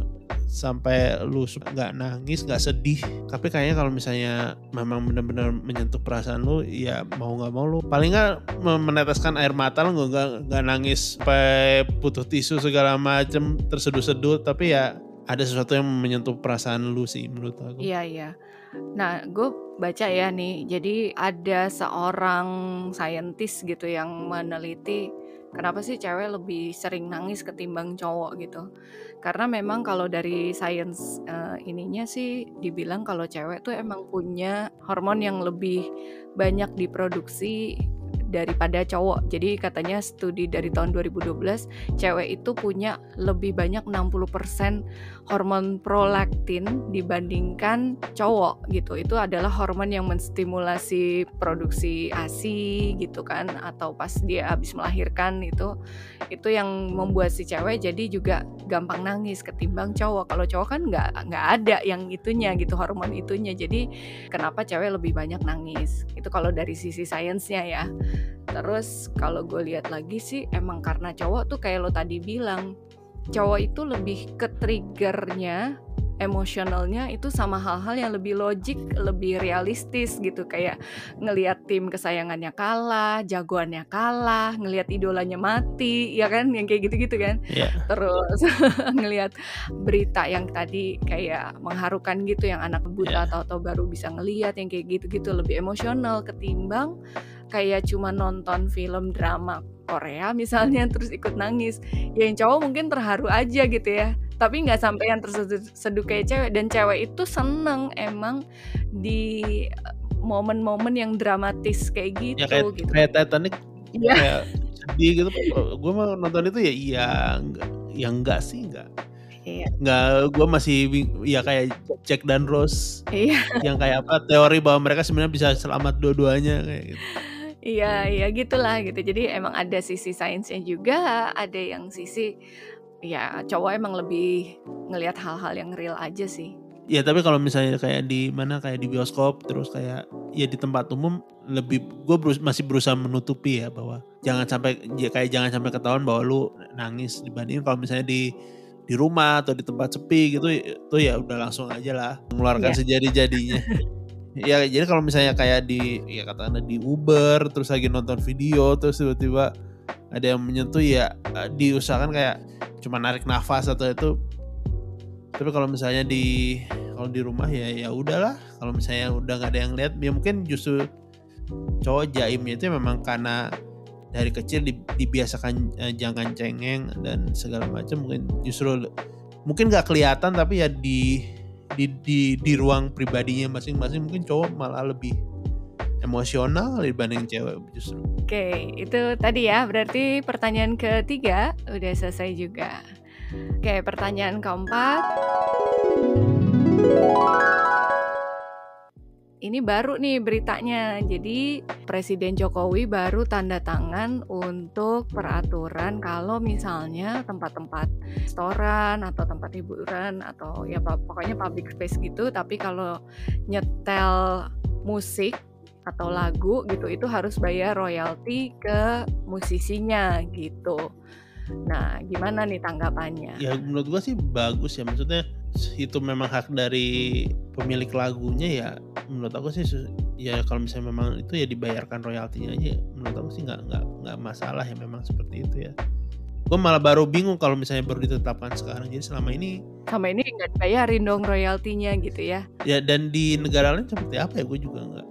sampai lu nggak nangis nggak sedih tapi kayaknya kalau misalnya memang benar-benar menyentuh perasaan lu ya mau nggak mau lu paling nggak me- meneteskan air mata lu nggak nggak- nangis sampai butuh tisu segala macem terseduh-seduh tapi ya ada sesuatu yang menyentuh perasaan lu sih menurut aku Iya iya. Nah, gue baca ya nih. Jadi ada seorang saintis gitu yang meneliti kenapa sih cewek lebih sering nangis ketimbang cowok gitu. Karena memang kalau dari sains eh, ininya sih dibilang kalau cewek tuh emang punya hormon yang lebih banyak diproduksi daripada cowok. Jadi katanya studi dari tahun 2012 cewek itu punya lebih banyak 60% hormon prolaktin dibandingkan cowok gitu. Itu adalah hormon yang menstimulasi produksi ASI gitu kan atau pas dia habis melahirkan itu itu yang membuat si cewek jadi juga gampang nangis ketimbang cowok. Kalau cowok kan nggak nggak ada yang itunya gitu hormon itunya. Jadi kenapa cewek lebih banyak nangis? Itu kalau dari sisi sainsnya ya. Terus kalau gue lihat lagi sih emang karena cowok tuh kayak lo tadi bilang cowok itu lebih ke triggernya emosionalnya itu sama hal-hal yang lebih logik, lebih realistis gitu kayak ngelihat tim kesayangannya kalah, jagoannya kalah, ngelihat idolanya mati, ya kan yang kayak gitu-gitu kan. Iya. Terus [LAUGHS] ngelihat berita yang tadi kayak mengharukan gitu yang anak buta atau atau baru bisa ngelihat yang kayak gitu-gitu lebih emosional ketimbang kayak cuma nonton film drama Korea misalnya [LAUGHS] terus ikut nangis ya yang cowok mungkin terharu aja gitu ya tapi nggak sampai yang terseduh kayak cewek dan cewek itu seneng emang di momen-momen yang dramatis kayak gitu Ya kayak gitu. kayak Titanic Iya. kayak sedih gitu. Gue mau nonton itu ya iya enggak ya enggak sih enggak. Iya. Enggak gue masih ya kayak Jack dan Rose Iya. yang kayak apa teori bahwa mereka sebenarnya bisa selamat dua-duanya kayak gitu. Iya, iya gitulah gitu. Jadi emang ada sisi sainsnya juga, ada yang sisi ya cowok emang lebih ngelihat hal-hal yang real aja sih. Ya tapi kalau misalnya kayak di mana kayak di bioskop terus kayak ya di tempat umum lebih gue masih berusaha menutupi ya bahwa jangan sampai ya kayak jangan sampai ketahuan bahwa lu nangis dibandingin kalau misalnya di di rumah atau di tempat sepi gitu itu ya udah langsung aja lah mengeluarkan Iya. sejadi-jadinya. [LAUGHS] ya jadi kalau misalnya kayak di ya katakanlah di Uber terus lagi nonton video terus tiba-tiba ada yang menyentuh ya eh, diusahakan kayak cuma narik nafas atau itu. Tapi kalau misalnya di kalau di rumah ya ya udahlah. Kalau misalnya udah nggak ada yang lihat ya mungkin justru cowok jaimnya itu memang karena dari kecil di- dibiasakan eh, jangan cengeng dan segala macam mungkin justru mungkin nggak kelihatan tapi ya di di di di ruang pribadinya masing-masing mungkin cowok malah lebih emosional dibanding cewek justru Oke, itu tadi ya. Berarti pertanyaan ketiga udah selesai juga. Oke, pertanyaan keempat. Ini baru nih beritanya. Jadi Presiden Jokowi baru tanda tangan untuk peraturan kalau misalnya tempat-tempat restoran atau tempat hiburan atau ya pokoknya public space gitu. Tapi kalau nyetel musik atau lagu gitu itu harus bayar royalti ke musisinya gitu. Nah, gimana nih tanggapannya? ya menurut gua sih bagus ya maksudnya itu memang hak dari pemilik lagunya ya menurut aku sih ya kalau misalnya memang itu ya dibayarkan royaltinya aja menurut aku sih nggak nggak nggak masalah ya memang seperti itu ya. Gue malah baru bingung kalau misalnya baru ditetapkan sekarang. Jadi selama ini Sama ini nggak dibayarin dong royaltinya gitu ya. ya dan di negara lain seperti apa ya? Gue juga nggak.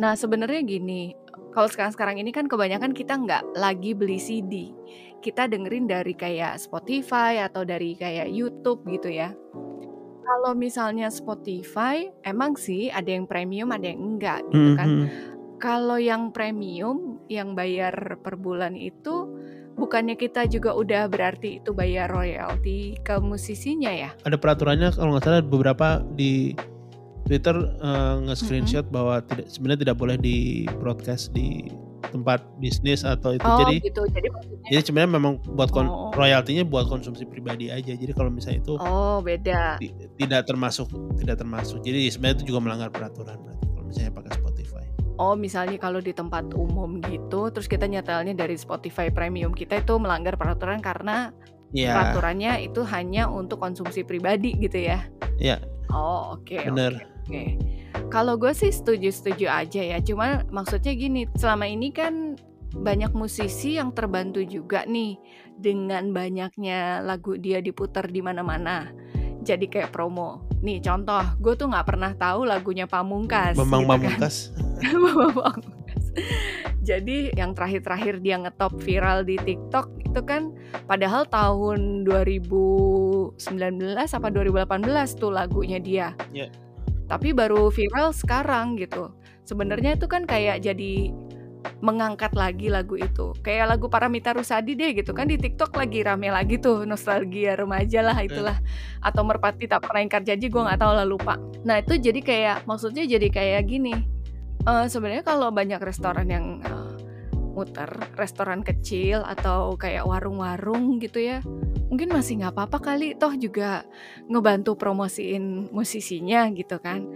Nah, sebenarnya gini, kalau sekarang-sekarang ini kan kebanyakan kita nggak lagi beli CD. Kita dengerin dari kayak Spotify atau dari kayak YouTube gitu ya. Kalau misalnya Spotify, emang sih ada yang premium, ada yang enggak gitu kan. Mhm. Kalau yang premium yang bayar per bulan itu bukannya kita juga udah berarti itu bayar royalti ke musisinya ya? ada peraturannya kalau nggak salah beberapa di Twitter eh, nge-screenshot bahwa tidak sebenarnya tidak boleh di broadcast di tempat bisnis atau itu Oh jadi gitu. Jadi maksudnya Jadi sebenarnya memang buat kon- Oh. royaltinya buat konsumsi pribadi aja. Jadi kalau misalnya itu Oh, beda. ti- tidak termasuk tidak termasuk. Jadi sebenarnya itu juga melanggar peraturan berarti kalau misalnya pakai Spotify. Oh, misalnya kalau di tempat umum gitu, terus kita nyetelnya dari Spotify Premium, kita itu melanggar peraturan karena Iya, peraturannya itu hanya untuk konsumsi pribadi gitu ya? Iya. Oh, oke. bener. Oke. Kalau gue sih setuju-setuju aja ya. Cuma maksudnya gini, selama ini kan banyak musisi yang terbantu juga nih dengan banyaknya lagu dia diputar di mana-mana. Jadi kayak promo. Nih contoh, gue tuh nggak pernah tahu lagunya Pamungkas. Bambang gitu kan. Pamungkas. [LAUGHS] Bambang Pamungkas. Jadi yang terakhir-terakhir dia ngetop viral di TikTok itu kan padahal tahun 2019 apa 2018 tuh lagunya dia. Iya. Tapi baru viral sekarang gitu. Sebenarnya itu kan kayak jadi mengangkat lagi lagu itu. Kayak lagu Paramita Rusadi deh gitu kan di TikTok lagi rame lagi tuh nostalgia remaja lah itulah. Atau Merpati tak pernah ingkar janji gue nggak tahu lah lupa. Nah itu jadi kayak maksudnya jadi kayak gini. Eh sebenarnya kalau banyak restoran yang eh, muter restoran kecil atau kayak warung-warung gitu ya mungkin masih nggak apa-apa kali. Toh juga ngebantu promosiin musisinya gitu kan.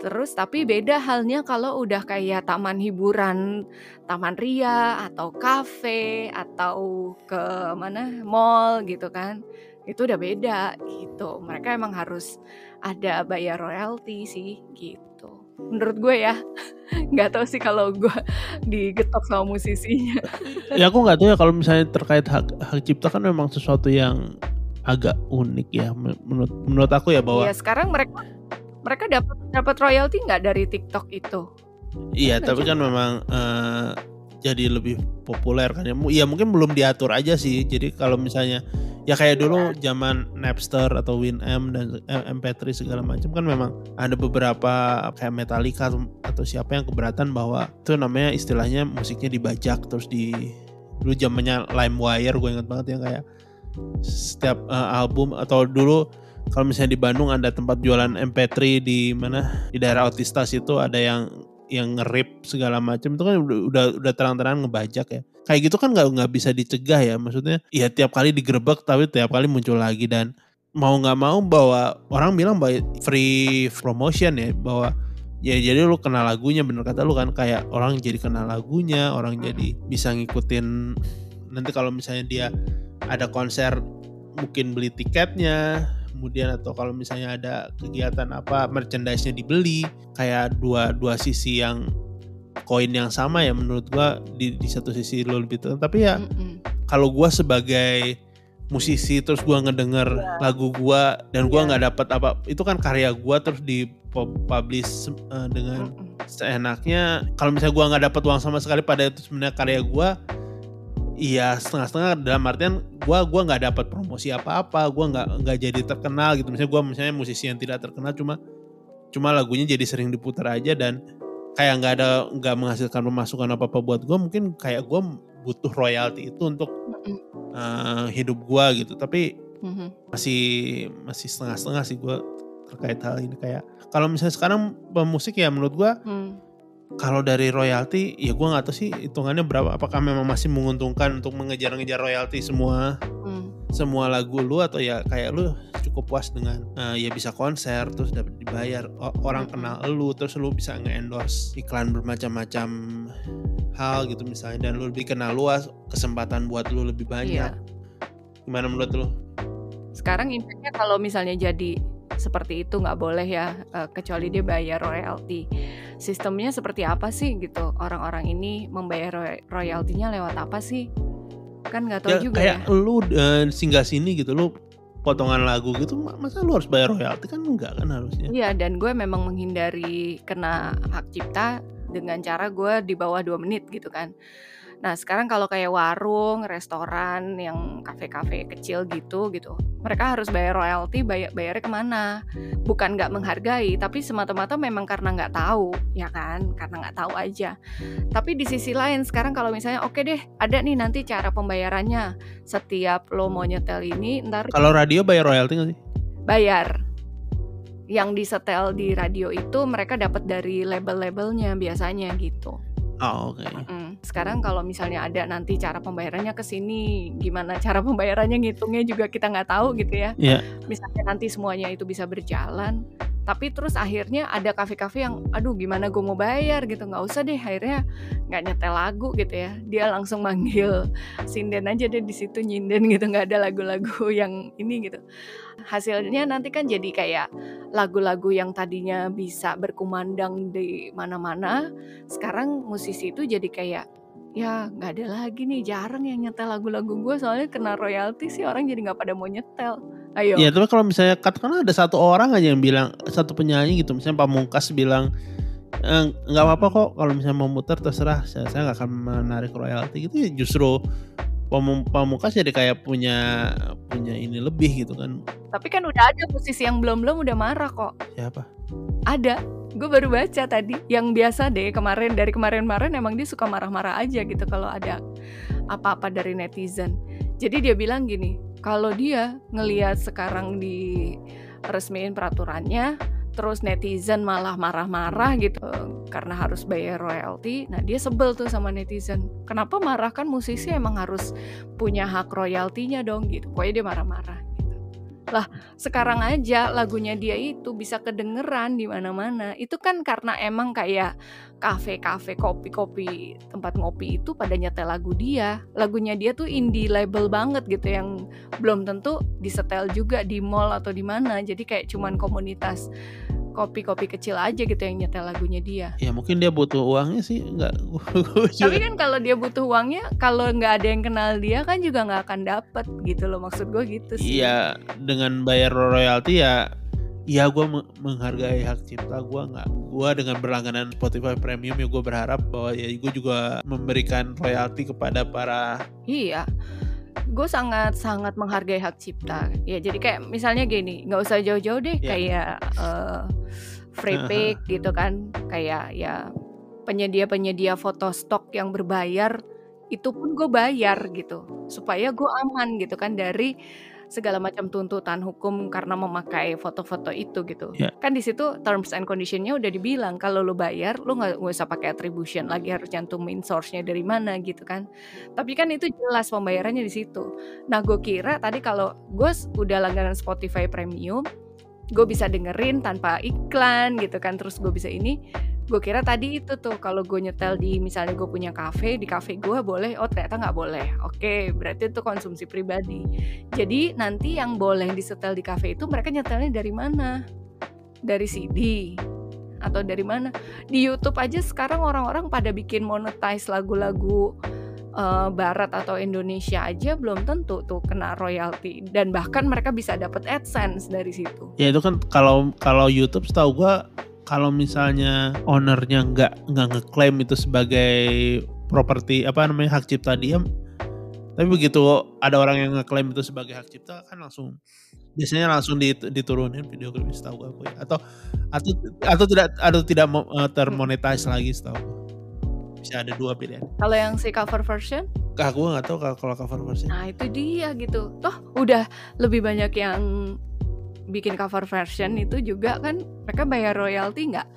Terus tapi beda halnya kalau udah kayak taman hiburan taman ria atau kafe atau ke mana mall gitu kan. Itu udah beda gitu. Mereka emang harus ada bayar royalti sih gitu menurut gue ya. [LAUGHS] Nggak tahu sih kalau gue digetok sama musisinya. [LAUGHS] Ya aku nggak tahu ya kalau misalnya terkait hak hak cipta kan memang sesuatu yang agak unik ya Men- menurut menurut aku ya bahwa Iya sekarang mereka mereka dapat dapat royalti nggak dari TikTok itu? Iya, tapi kan memang eh, jadi lebih populer kan ya. Ya mungkin belum diatur aja sih. Jadi kalau misalnya ya kayak dulu zaman Napster atau Winamp dan eh, MP3 segala macam kan memang ada beberapa kayak Metallica atau, siapa yang keberatan bahwa itu namanya istilahnya musiknya dibajak terus di dulu zamannya LimeWire gue ingat banget yang kayak setiap eh, album atau dulu kalau misalnya di Bandung ada tempat jualan MP3 di mana di daerah Otistas itu ada yang yang ngerip segala macam itu kan udah udah, terang-terangan ngebajak ya. Kayak gitu kan nggak nggak bisa dicegah ya maksudnya ya tiap kali digerebek tapi tiap kali muncul lagi dan mau nggak mau bahwa orang bilang bahwa free promotion ya bahwa ya jadi lu kenal lagunya bener kata lu kan kayak orang jadi kenal lagunya orang jadi bisa ngikutin nanti kalau misalnya dia ada konser mungkin beli tiketnya kemudian atau kalau misalnya ada kegiatan apa merchandise-nya dibeli kayak dua dua sisi yang koin yang sama ya menurut gua di, di satu sisi lo lebih tenang tapi ya kalau gua sebagai musisi terus gua ngedenger lagu gua dan gua Iya. nggak dapat apa itu kan karya gua terus di publish eh, dengan Mm-mm. seenaknya kalau misalnya gua nggak dapat uang sama sekali pada itu sebenarnya karya gua iya setengah-setengah dalam artian gua gua nggak dapat promosi apa-apa gua nggak nggak jadi terkenal gitu misalnya gua misalnya musisi yang tidak terkenal cuma cuma lagunya jadi sering diputar aja dan kayak nggak ada nggak menghasilkan pemasukan apa apa buat gua mungkin kayak gua butuh royalti itu untuk eh, hidup gua gitu tapi Mhm. masih masih setengah-setengah sih gua terkait hal ini kayak kalau misalnya sekarang pemusik ya menurut gua Hmm. Kalau dari royalti ya gua nggak tahu sih hitungannya berapa. Apakah memang masih menguntungkan untuk mengejar-ngejar royalti semua Hmm. semua lagu lu? Atau ya kayak lu cukup puas dengan eh, ya bisa konser terus dapat dibayar O- orang kenal lu terus lu bisa nge-endorse iklan bermacam-macam hal gitu misalnya. Dan lu lebih kenal luas kesempatan buat lu lebih banyak. Iya. gimana menurut lu? Sekarang impactnya kalau misalnya jadi seperti itu nggak boleh ya, eh, kecuali dia bayar royalti. Sistemnya seperti apa sih gitu? Orang-orang ini membayar roy- royaltinya lewat apa sih? Kan nggak tahu ya juga kayak ya. lu eh, singgah sini gitu lu potongan lagu gitu ma- masa lu harus bayar royalti kan enggak kan harusnya Iya, dan gue memang menghindari kena hak cipta dengan cara gue di bawah dua menit gitu kan. Nah sekarang kalau kayak warung, restoran, yang kafe-kafe kecil gitu gitu, mereka harus bayar royalti, bayar bayarnya ke mana? Bukan nggak menghargai, tapi semata-mata memang karena nggak tahu, ya kan? Karena nggak tahu aja. Tapi di sisi lain sekarang kalau misalnya oke deh, ada nih nanti cara pembayarannya. Setiap lo mau nyetel ini, ntar kalau radio bayar royalti nggak sih bayar yang disetel di radio itu mereka dapat dari label-labelnya biasanya gitu. Oh oke Mm. Sekarang kalau misalnya ada nanti cara pembayarannya ke sini, gimana cara pembayarannya ngitungnya juga kita nggak tahu gitu ya. Iya. Misalnya nanti semuanya itu bisa berjalan, tapi terus akhirnya ada kafe-kafe yang, aduh gimana gue mau bayar? gitu, nggak usah deh akhirnya nggak nyetel lagu gitu ya. Dia langsung manggil sinden aja deh di situ nyinden gitu, nggak ada lagu-lagu [LAUGHS] yang ini gitu. Hasilnya nanti kan jadi kayak lagu-lagu yang tadinya bisa berkumandang di mana-mana, sekarang musisi itu jadi kayak ya nggak ada lagi nih jarang yang nyetel lagu-lagu gue soalnya kena royalti sih orang jadi nggak pada mau nyetel ayo. Ya tapi kalau misalnya katakanlah ada satu orang aja yang bilang satu penyanyi gitu misalnya Pamungkas bilang "Eh, nggak apa-apa kok kalau misalnya mau muter terserah saya saya nggak akan menarik royalti gitu ya justru Pamung- Pamungkas jadi kayak punya punya ini lebih gitu kan. Tapi kan udah ada musisi yang belum belum udah marah kok. Siapa? Ada. Gue baru baca tadi. Yang biasa deh kemarin dari kemarin-kemarin emang dia suka marah-marah aja gitu kalau ada apa-apa dari netizen. Jadi dia bilang gini kalau dia ngelihat sekarang di resmiin peraturannya terus netizen malah marah-marah gitu eh, karena harus bayar royalti nah dia sebel tuh sama netizen. Kenapa marah? Kan musisi emang harus punya hak royaltinya dong gitu. Pokoknya dia marah-marah. Lah sekarang aja lagunya dia itu bisa kedengeran di mana-mana. Itu kan karena emang kayak kafe-kafe kopi-kopi tempat ngopi itu pada nyetel lagu dia. Lagunya dia tuh indie label banget gitu yang belum tentu disetel juga di mall atau di mana. Jadi kayak cuman komunitas kopi-kopi kecil aja gitu yang nyetel lagunya dia. Ya mungkin dia butuh uangnya sih nggak [LAUGHS] tapi kan kalau dia butuh uangnya kalau nggak ada yang kenal dia kan juga nggak akan dapet gitu loh maksud gue gitu sih. Iya, dengan bayar royalti ya Iya gue menghargai hak cipta gue nggak. Gue dengan berlangganan Spotify Premium ya gue berharap bahwa ya gue juga memberikan royalti kepada para Iya. Gue sangat sangat menghargai hak cipta. Ya jadi kayak misalnya gini, nggak usah jauh-jauh deh Ya. kayak eh, free [LAUGHS] pick gitu kan, kayak ya penyedia-penyedia foto stok yang berbayar itu pun gue bayar gitu supaya gue aman gitu kan dari segala macam tuntutan hukum karena memakai foto-foto itu gitu. Ya. Kan di situ terms and conditionnya udah dibilang kalau lo bayar lo nggak usah pakai attribution lagi harus cantumin source-nya dari mana gitu kan. Tapi kan itu jelas pembayarannya di situ. Nah gue kira tadi kalau gue udah langganan Spotify Premium, gue bisa dengerin tanpa iklan gitu kan. Terus gue bisa ini. Gue kira tadi itu tuh kalau gue nyetel di misalnya gue punya cafe di cafe gue boleh. Oh ternyata nggak boleh. Oke berarti itu konsumsi pribadi. Jadi nanti yang boleh disetel di cafe itu mereka nyetelnya dari mana? Dari CD atau dari mana? Di YouTube aja sekarang orang-orang pada bikin monetize lagu-lagu eh, Barat atau Indonesia aja belum tentu tuh kena royalti. Dan bahkan mereka bisa dapat AdSense dari situ. ya itu kan kalau kalau YouTube setahu gue kalau misalnya ownernya nggak nggak ngeklaim itu sebagai properti apa namanya hak cipta dia tapi begitu ada orang yang ngeklaim itu sebagai hak cipta kan langsung biasanya langsung dit- diturunin video klipnya setahu gue atau atau atau tidak atau tidak eh, termonetize lagi setahu gue bisa ada dua pilihan Kalau yang si cover version, gue nggak tahu kalau cover versi nah itu dia gitu. Toh udah lebih banyak yang bikin cover version itu juga kan mereka bayar royalti nggak?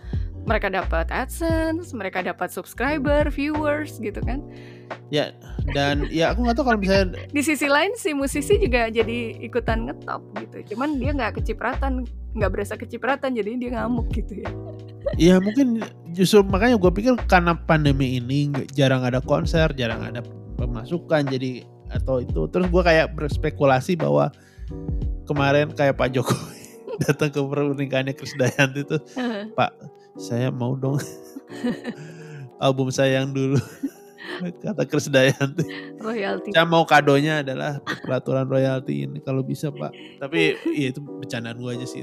Mereka dapat AdSense, mereka dapat subscriber, viewers gitu kan. ya dan [LAUGHS] ya aku nggak tahu kalau misalnya Di sisi lain si musisi juga jadi ikutan ngetop gitu. Cuman dia nggak kecipratan, nggak berasa kecipratan jadi dia ngamuk gitu ya. Ya mungkin justru makanya gue pikir karena pandemi ini jarang ada konser, jarang ada pemasukan jadi atau itu. Terus gue kayak berspekulasi bahwa kemarin kayak Pak Jokowi [LAUGHS] datang ke pernikahannya Chris Dayanti itu Pak saya mau dong [LAUGHS] album saya yang dulu kata Chris Dayanti royalti. saya mau kadonya adalah peraturan royalti ini kalau bisa pak tapi ya itu bercandaan gue aja sih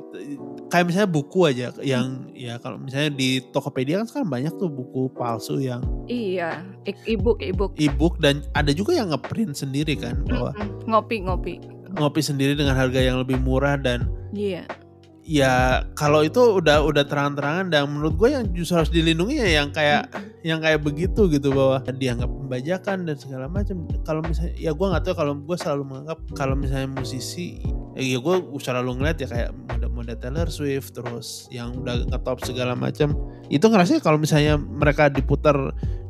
kayak misalnya buku aja yang ya kalau misalnya di Tokopedia kan sekarang banyak tuh buku palsu yang Iya, ebook ebook. e-book dan ada juga yang ngeprint sendiri kan bahwa. Ngopi ngopi. ngopi sendiri dengan harga yang lebih murah dan Iya. Ya kalau itu udah udah terang-terangan dan menurut gue yang justru harus dilindungi ya yang kayak yang kayak begitu gitu bahwa dianggap pembajakan dan segala macam. Kalau misalnya ya gue nggak tahu kalau gue selalu menganggap kalau misalnya musisi ya, ya gue selalu ngeliat ya kayak mode-mode Taylor Swift terus yang udah ngetop segala macam. Itu ngerasa kalau misalnya mereka diputar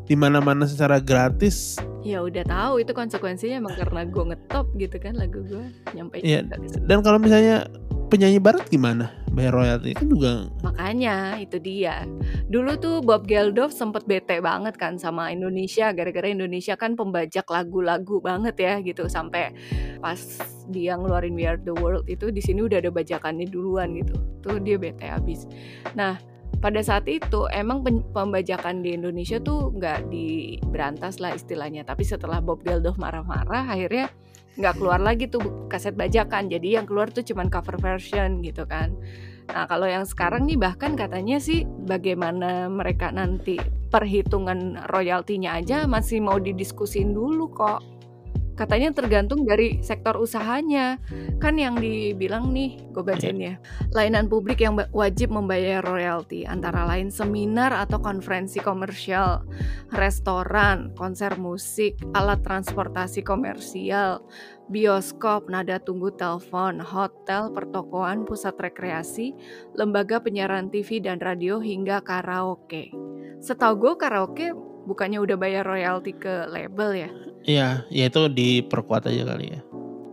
di mana-mana secara gratis. Ya udah tahu itu konsekuensinya emang karena gue ngetop gitu kan lagu gue nyampe ke situ. dan kalau misalnya penyanyi barat gimana bayar royalti kan juga Makanya itu dia. Dulu tuh Bob Geldof sempet bete banget kan sama Indonesia gara-gara Indonesia kan pembajak lagu-lagu banget ya gitu sampai pas dia ngeluarin We Are The World itu di sini udah ada bajakannya duluan gitu. Tuh dia bete habis. Nah, pada saat itu emang pembajakan di Indonesia tuh nggak diberantas lah istilahnya. Tapi setelah Bob Geldof marah-marah akhirnya nggak keluar lagi tuh kaset bajakan. Jadi yang keluar tuh cuman cover version gitu kan. Nah, kalau yang sekarang nih bahkan katanya sih bagaimana mereka nanti perhitungan royaltinya aja masih mau didiskusin dulu kok. Katanya tergantung dari sektor usahanya. Kan yang dibilang nih, gue bacain ya. Layanan publik yang wajib membayar royalti antara lain seminar atau konferensi komersial, restoran, konser musik, alat transportasi komersial, bioskop, nada tunggu telepon, hotel, pertokoan, pusat rekreasi, lembaga penyiaran TV dan radio hingga karaoke. Setahu gue karaoke bukannya udah bayar royalti ke label ya? Iya, ya itu diperkuat aja kali ya.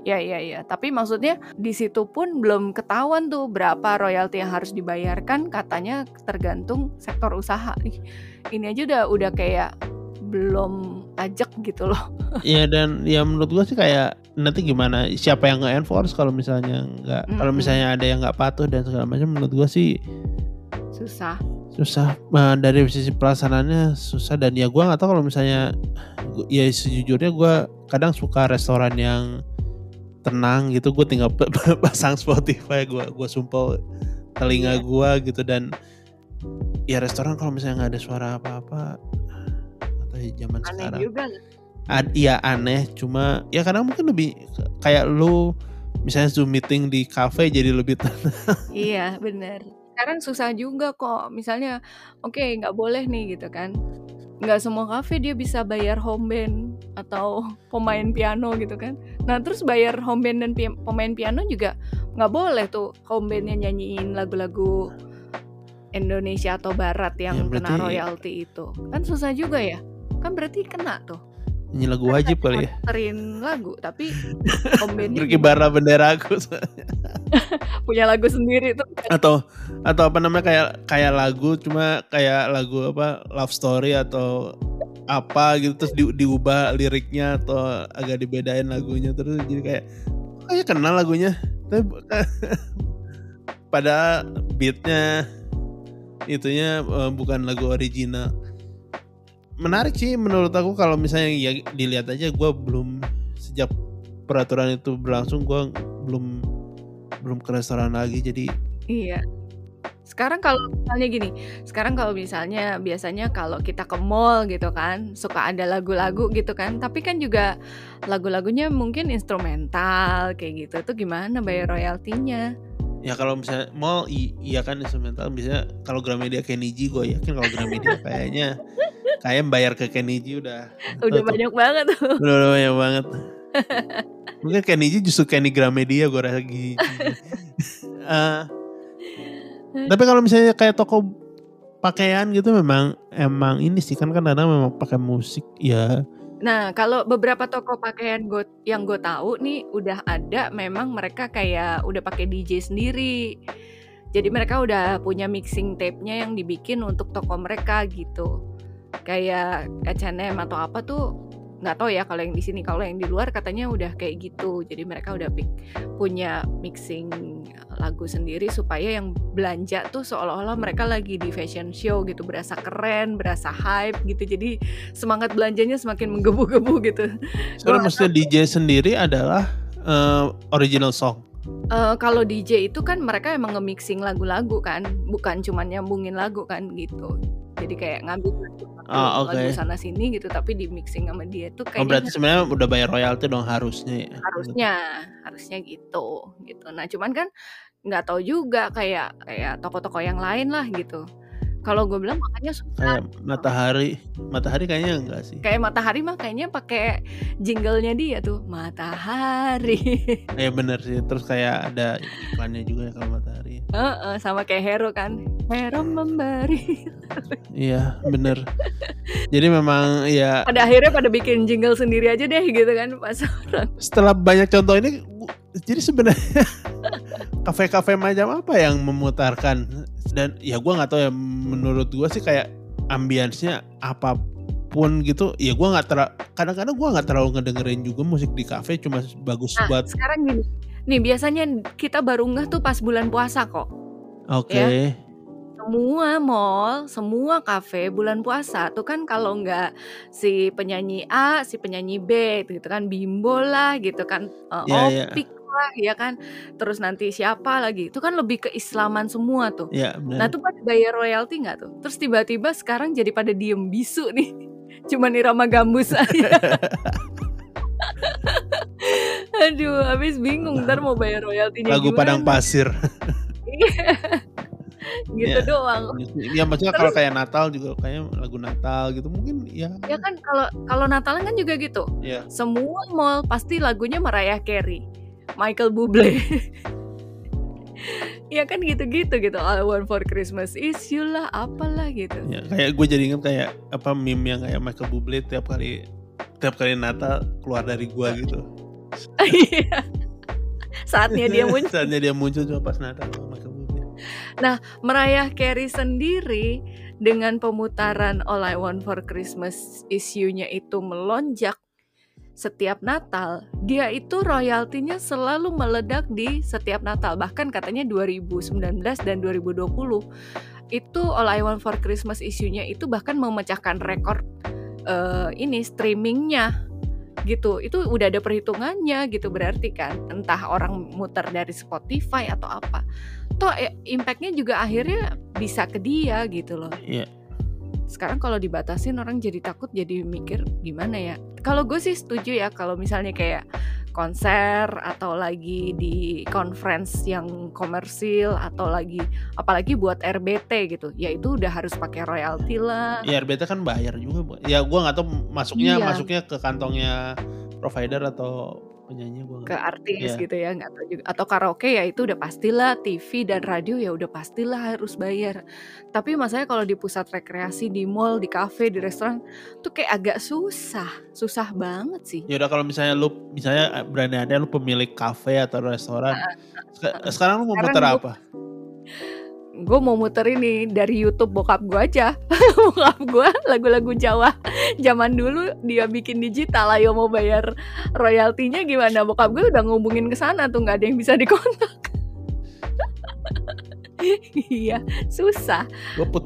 Ya ya ya, tapi maksudnya di situ pun belum ketahuan tuh berapa royalti yang harus dibayarkan, katanya tergantung sektor usaha. Ini aja udah udah kayak belum pajak gitu loh. [LAUGHS] Iya dan ya menurut gua sih kayak nanti gimana siapa yang nge-enforce kalau misalnya nggak kalau Mm-mm. misalnya ada yang nggak patuh dan segala macam menurut gua sih Susah. Susah. Eh, dari sisi pelaksanaannya susah dan ya gua nggak tahu kalau misalnya ya sejujurnya gua kadang suka restoran yang tenang gitu. Gue tinggal pasang Spotify gua gua sumpel telinga Iya. gua gitu dan ya restoran kalau misalnya nggak ada suara apa-apa atau ya zaman Aneh sekarang. juga ad, ya aneh. Cuma ya kadang mungkin lebih kayak lu misalnya zoom meeting di cafe jadi lebih [LAUGHS] tenang. Iya, bener. Sekarang susah juga kok. Misalnya, oke nggak boleh nih gitu kan. Nggak semua kafe dia bisa bayar home band atau [LAUGHS] pemain piano gitu kan. Nah terus bayar home band dan pi- pemain piano juga nggak boleh tuh home bandnya nyanyiin lagu-lagu Indonesia atau Barat yang Ya, kena berarti- royalti itu. Kan susah juga ya. Kan berarti kena tuh. Ini lagu wajib kali ya? Terin lagu tapi bandnya berkibarlah benderaku [LAUGHS] punya lagu sendiri tuh. atau atau apa namanya kayak kayak lagu cuma kayak lagu apa love story atau apa gitu terus di- diubah liriknya atau agak dibedain lagunya terus jadi kayak kayak kenal lagunya. Tapi [LAUGHS] pada beatnya itunya eh, bukan lagu original menarik sih menurut aku kalau misalnya ya dilihat aja gue belum sejak peraturan itu berlangsung gue belum belum ke restoran lagi jadi Iya. Sekarang kalau misalnya gini, sekarang kalau misalnya biasanya kalau kita ke mall gitu kan, suka ada lagu-lagu gitu kan, tapi kan juga lagu-lagunya mungkin instrumental kayak gitu. Itu gimana bayar royaltinya? Ya kalau misalnya mall iya kan instrumental bisa kalau Gramedia Kenny G gue yakin kalau Gramedia [LAUGHS] kayaknya kayak bayar ke Kenny G udah Udah tuh. banyak banget tuh. udah, udah banyak banget. Mungkin Kenny G justru Kenny Gramedia gue rasa gitu. [LAUGHS] Eh, tapi kalau misalnya kayak toko pakaian gitu memang emang ini sih kan kadang memang pakai musik ya Nah, kalau beberapa toko pakaian go yang gue tahu nih udah ada memang mereka kayak udah pakai DJ sendiri. Jadi mereka udah punya mixing tape-nya yang dibikin untuk toko mereka gitu. Kayak H&M atau apa tuh nggak tahu ya kalau yang di sini kalau yang di luar katanya udah kayak gitu. Jadi mereka udah punya mixing lagu sendiri supaya yang belanja tuh seolah-olah mereka lagi di fashion show gitu, berasa keren, berasa hype gitu. Jadi semangat belanjanya semakin menggebu-gebu gitu. Gua maksudnya DJ sendiri adalah eh, original song Eh, kalau DJ itu kan mereka emang nge-mixing lagu-lagu kan, bukan cuma nyambungin lagu kan gitu. Jadi kayak ngambil lagu, Ah, lagu sana sini gitu, tapi di mixing sama dia tuh oh, kayaknya berarti sebenarnya udah bayar royalti dong harusnya ya harusnya harusnya gitu gitu. Nah cuman kan nggak tahu juga kayak kayak toko-toko yang lain lah gitu. Kalau gue bilang makanya susah. kayak matahari matahari kayaknya enggak sih Kayak matahari mah kayaknya pakai jinglenya dia tuh matahari. [LAUGHS] ya bener sih terus kayak ada iklannya juga ya kalau matahari Heeh, sama kayak Hero kan. Hero memberi. iya bener jadi memang ya pada akhirnya pada bikin jingle sendiri aja deh gitu kan pas orang setelah banyak contoh ini jadi sebenarnya [LAUGHS] kafe-kafe macam apa yang memutarkan? Dan ya gua nggak tahu ya menurut gua sih kayak ambience-nya apa pun gitu ya gua nggak ter kadang-kadang gua nggak terlalu ngedengerin juga musik di kafe cuma bagus nah buat sekarang gini. Nih biasanya kita baru ngeh tuh pas bulan puasa kok. Oke. Ya. semua mall semua kafe bulan puasa tuh kan kalau nggak si penyanyi A si penyanyi B gitu kan Bimbo lah gitu kan. Eh, Iya, iya. Opik lah ya kan terus nanti siapa lagi itu kan lebih keislaman semua tuh ya Nah tuh pada bayar royalti nggak tuh? Terus tiba-tiba sekarang jadi pada diem bisu nih. [LAUGHS] Cuman irama gambus aja. [LAUGHS] Aduh, habis bingung ntar mau bayar royaltinya lagu gimana. Padang Pasir Iya. [LAUGHS] gitu Iya. doang. ya maksudnya kalau kayak Natal juga kayak lagu Natal gitu mungkin ya Ya kan kalau kalau Natalan kan juga gitu. ya Semua mall pasti lagunya Mariah Carey, Michael Bublé. [LAUGHS] ya kan gitu-gitu gitu. All I want for Christmas is you lah, apalah gitu. Ya, kayak gue jadi inget kayak apa meme yang kayak Michael Bublé tiap kali tiap kali Natal keluar dari gua gitu. Iya. Saatnya dia [LAUGHS] muncul. Saatnya dia muncul cuma pas Natal Michael Bublé. Mariah Carey sendiri dengan pemutaran All I Want for Christmas isunya itu melonjak setiap Natal, dia itu royaltinya selalu meledak di setiap Natal. Bahkan katanya 2019 dan 2020 itu All I Want for Christmas isunya itu bahkan memecahkan rekor eh, ini streamingnya gitu. Itu udah ada perhitungannya gitu berarti kan. Entah orang muter dari Spotify atau apa. toh eh, impactnya juga akhirnya bisa ke dia gitu loh Iya. Sekarang kalau dibatasin orang jadi takut jadi mikir gimana ya kalau gue sih setuju ya kalau misalnya kayak konser atau lagi di conference yang komersil atau lagi apalagi buat RBT gitu ya itu udah harus pakai royalti lah Ya RBT kan bayar juga. Bu. Ya gua nggak tahu masuknya Iya. masuknya ke kantongnya provider atau penyanyi gua ke artis Iya. gitu ya nggak tahu juga atau karaoke ya itu udah pastilah TV dan radio ya udah pastilah harus bayar tapi masalahnya kalau di pusat rekreasi di mall di kafe di restoran tuh kayak agak susah susah banget sih Ya udah kalau misalnya lu misalnya berani ada lu pemilik kafe atau restoran. Sek- Sekarang lu mau gua- apa? Gue mau muter ini dari YouTube bokap gue aja. [LAUGHS] Bokap gue lagu-lagu Jawa. Zaman dulu dia bikin digital ayo mau bayar royaltinya gimana? Bokap gue udah ngubungin ke sana tuh nggak ada yang bisa dikontak. [LAUGHS] Iya susah.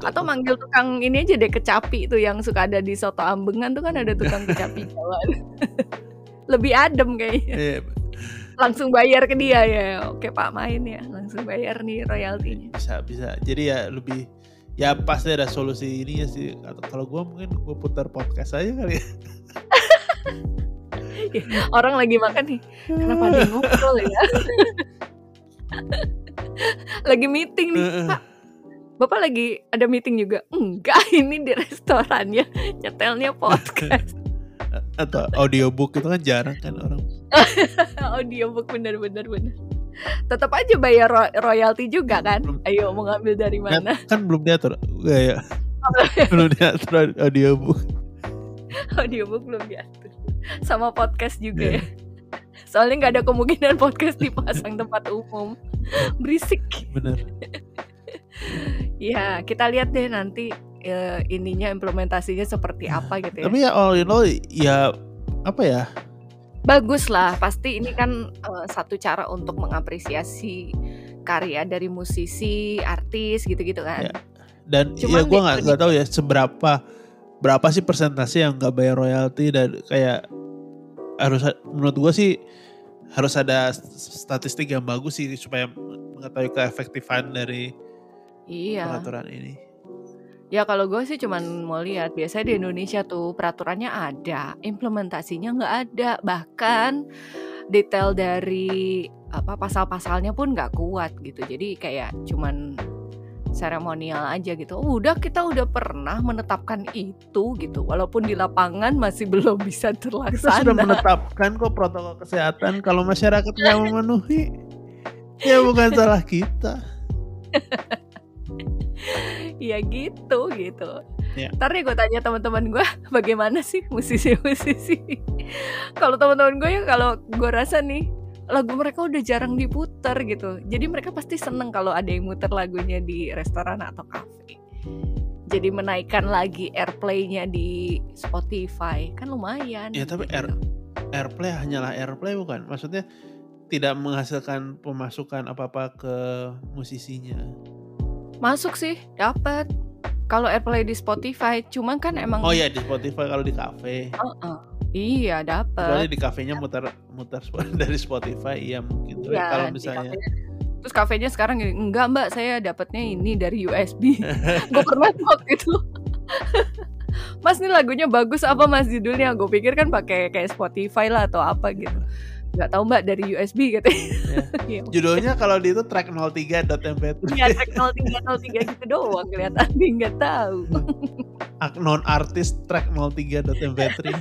Atau manggil tukang ini aja deh kecapi tuh yang suka ada di soto ambengan tuh kan ada tukang kecapi [LAUGHS] Jawa. Lebih adem kayaknya. Eh, langsung bayar ke dia ya. Oke pak main ya. Langsung bayar nih royaltinya. Bisa bisa. Jadi ya lebih ya pasti ada solusi ini ya sih. Kalau gua mungkin gua putar podcast aja kali ya. [LAUGHS] orang lagi makan nih. Kenapa ada ngobrol ya? [LAUGHS] Lagi meeting nih pak. Bapak lagi ada meeting juga? Enggak [LAUGHS] ini di restorannya. Nyetelnya podcast atau audiobook itu kan jarang kan orang. [LAUGHS] audiobook bener bener tetap aja bayar ro- royalty juga kan Belum. ayo mau ngambil dari Kan, mana kan belum diatur. Ya, ya. [LAUGHS] belum diatur audiobook. audiobook belum diatur sama podcast juga ya soalnya nggak ada kemungkinan podcast dipasang tempat umum berisik Bener. [LAUGHS] ya kita lihat deh nanti eh, ininya implementasinya seperti apa gitu ya Tapi ya all in all ya apa ya? bagus lah pasti ini kan eh, satu cara untuk mengapresiasi karya dari musisi artis gitu-gitu kan Ya. Dan Cuman ya gue di- nggak nggak tahu ya seberapa berapa sih persentase yang nggak bayar royalti dan kayak harus menurut gue sih harus ada statistik yang bagus sih supaya mengetahui keefektifan dari iya peraturan ini. Ya kalau gue sih cuman mau lihat biasanya di Indonesia tuh peraturannya ada, implementasinya nggak ada, bahkan detail dari apa pasal-pasalnya pun nggak kuat gitu. Jadi kayak cuman seremonial aja gitu. Udah kita udah pernah menetapkan itu gitu, walaupun di lapangan masih [LAUGHS] belum bisa Kita sudah terlaksana. menetapkan kok protokol kesehatan kalau masyarakat nggak memenuhi ya bukan salah kita. [LAUGHS] [LAUGHS] ya gitu gitu. Ya. Ntar deh gue tanya teman-teman gue [LAUGHS] bagaimana sih musisi-musisi. [LAUGHS] kalau teman-teman gue ya kalau gue rasa nih lagu mereka udah jarang diputar gitu. Jadi mereka pasti seneng kalau ada yang muter lagunya di restoran atau kafe. Jadi menaikkan lagi airplay-nya di Spotify kan lumayan. Ya, tapi gitu. air- Airplay hanyalah airplay bukan? Maksudnya tidak menghasilkan pemasukan apa-apa ke musisinya. Masuk sih dapat. Kalau airplay di Spotify, cuman kan emang Oh ya di Spotify kalau di kafe. Heeh. Iya Kecuali dapat. di kafenya muter muter [LAUGHS] dari Spotify iya mungkin. Tapi Iya, kalau misalnya kafenya. terus kafenya sekarang gini, enggak mbak saya dapatnya ini dari USB gue pernah waktu itu mas ini lagunya bagus apa mas judulnya gue pikir kan pakai kayak Spotify lah atau apa gitu nggak tahu mbak dari USB katanya [LAUGHS] Iya. judulnya kalau di itu track 03.mp3 Iya, track 0303 gitu doang kelihatan nggak tahu. non artis track 03.mp3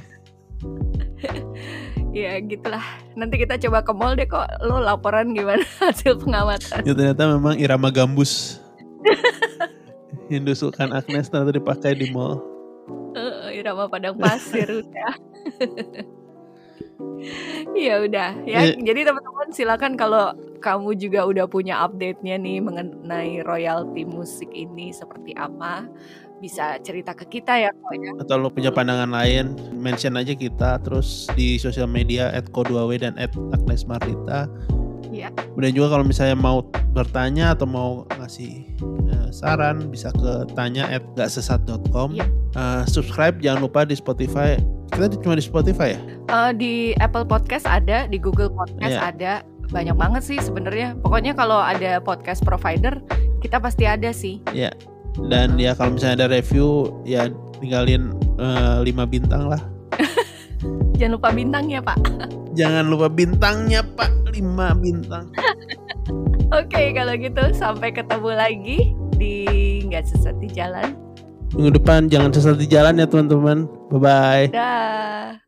Ya gitulah. Nanti kita coba ke mall deh kok. Lo laporan gimana [LAUGHS] hasil pengamatan? ya ternyata memang irama gambus yang diusulkan Agnes ternyata dipakai di mall Eh, Irama Padang Pasir udah. [LAUGHS] ya udah ya. Ya. Jadi teman-teman silakan kalau kamu juga udah punya update-nya nih mengenai royalti musik ini seperti apa, bisa cerita ke kita ya kok ya. atau lo punya pandangan lain mention aja kita terus di sosial media @ko2w dan @agnes marlita Iya. Kemudian juga kalau misalnya mau bertanya atau mau ngasih eh, saran bisa ke tanya at gaksesat.com. Iya. Eh, subscribe jangan lupa di Spotify. Kita cuma di Spotify ya? Eh, di Apple Podcast ada, di Google Podcast Iya. ada, banyak banget sih sebenarnya. Pokoknya kalau ada podcast provider, kita pasti ada sih. Ya. Dan ya kalau misalnya ada review ya tinggalin lima bintang lah. Jangan lupa bintangnya, Pak. [LAUGHS] Jangan lupa bintangnya Pak, lima bintang. [LAUGHS] Oke, kalau gitu sampai ketemu lagi di nggak sesat di jalan. Minggu depan jangan sesat di jalan ya teman-teman. Bye bye. Dah.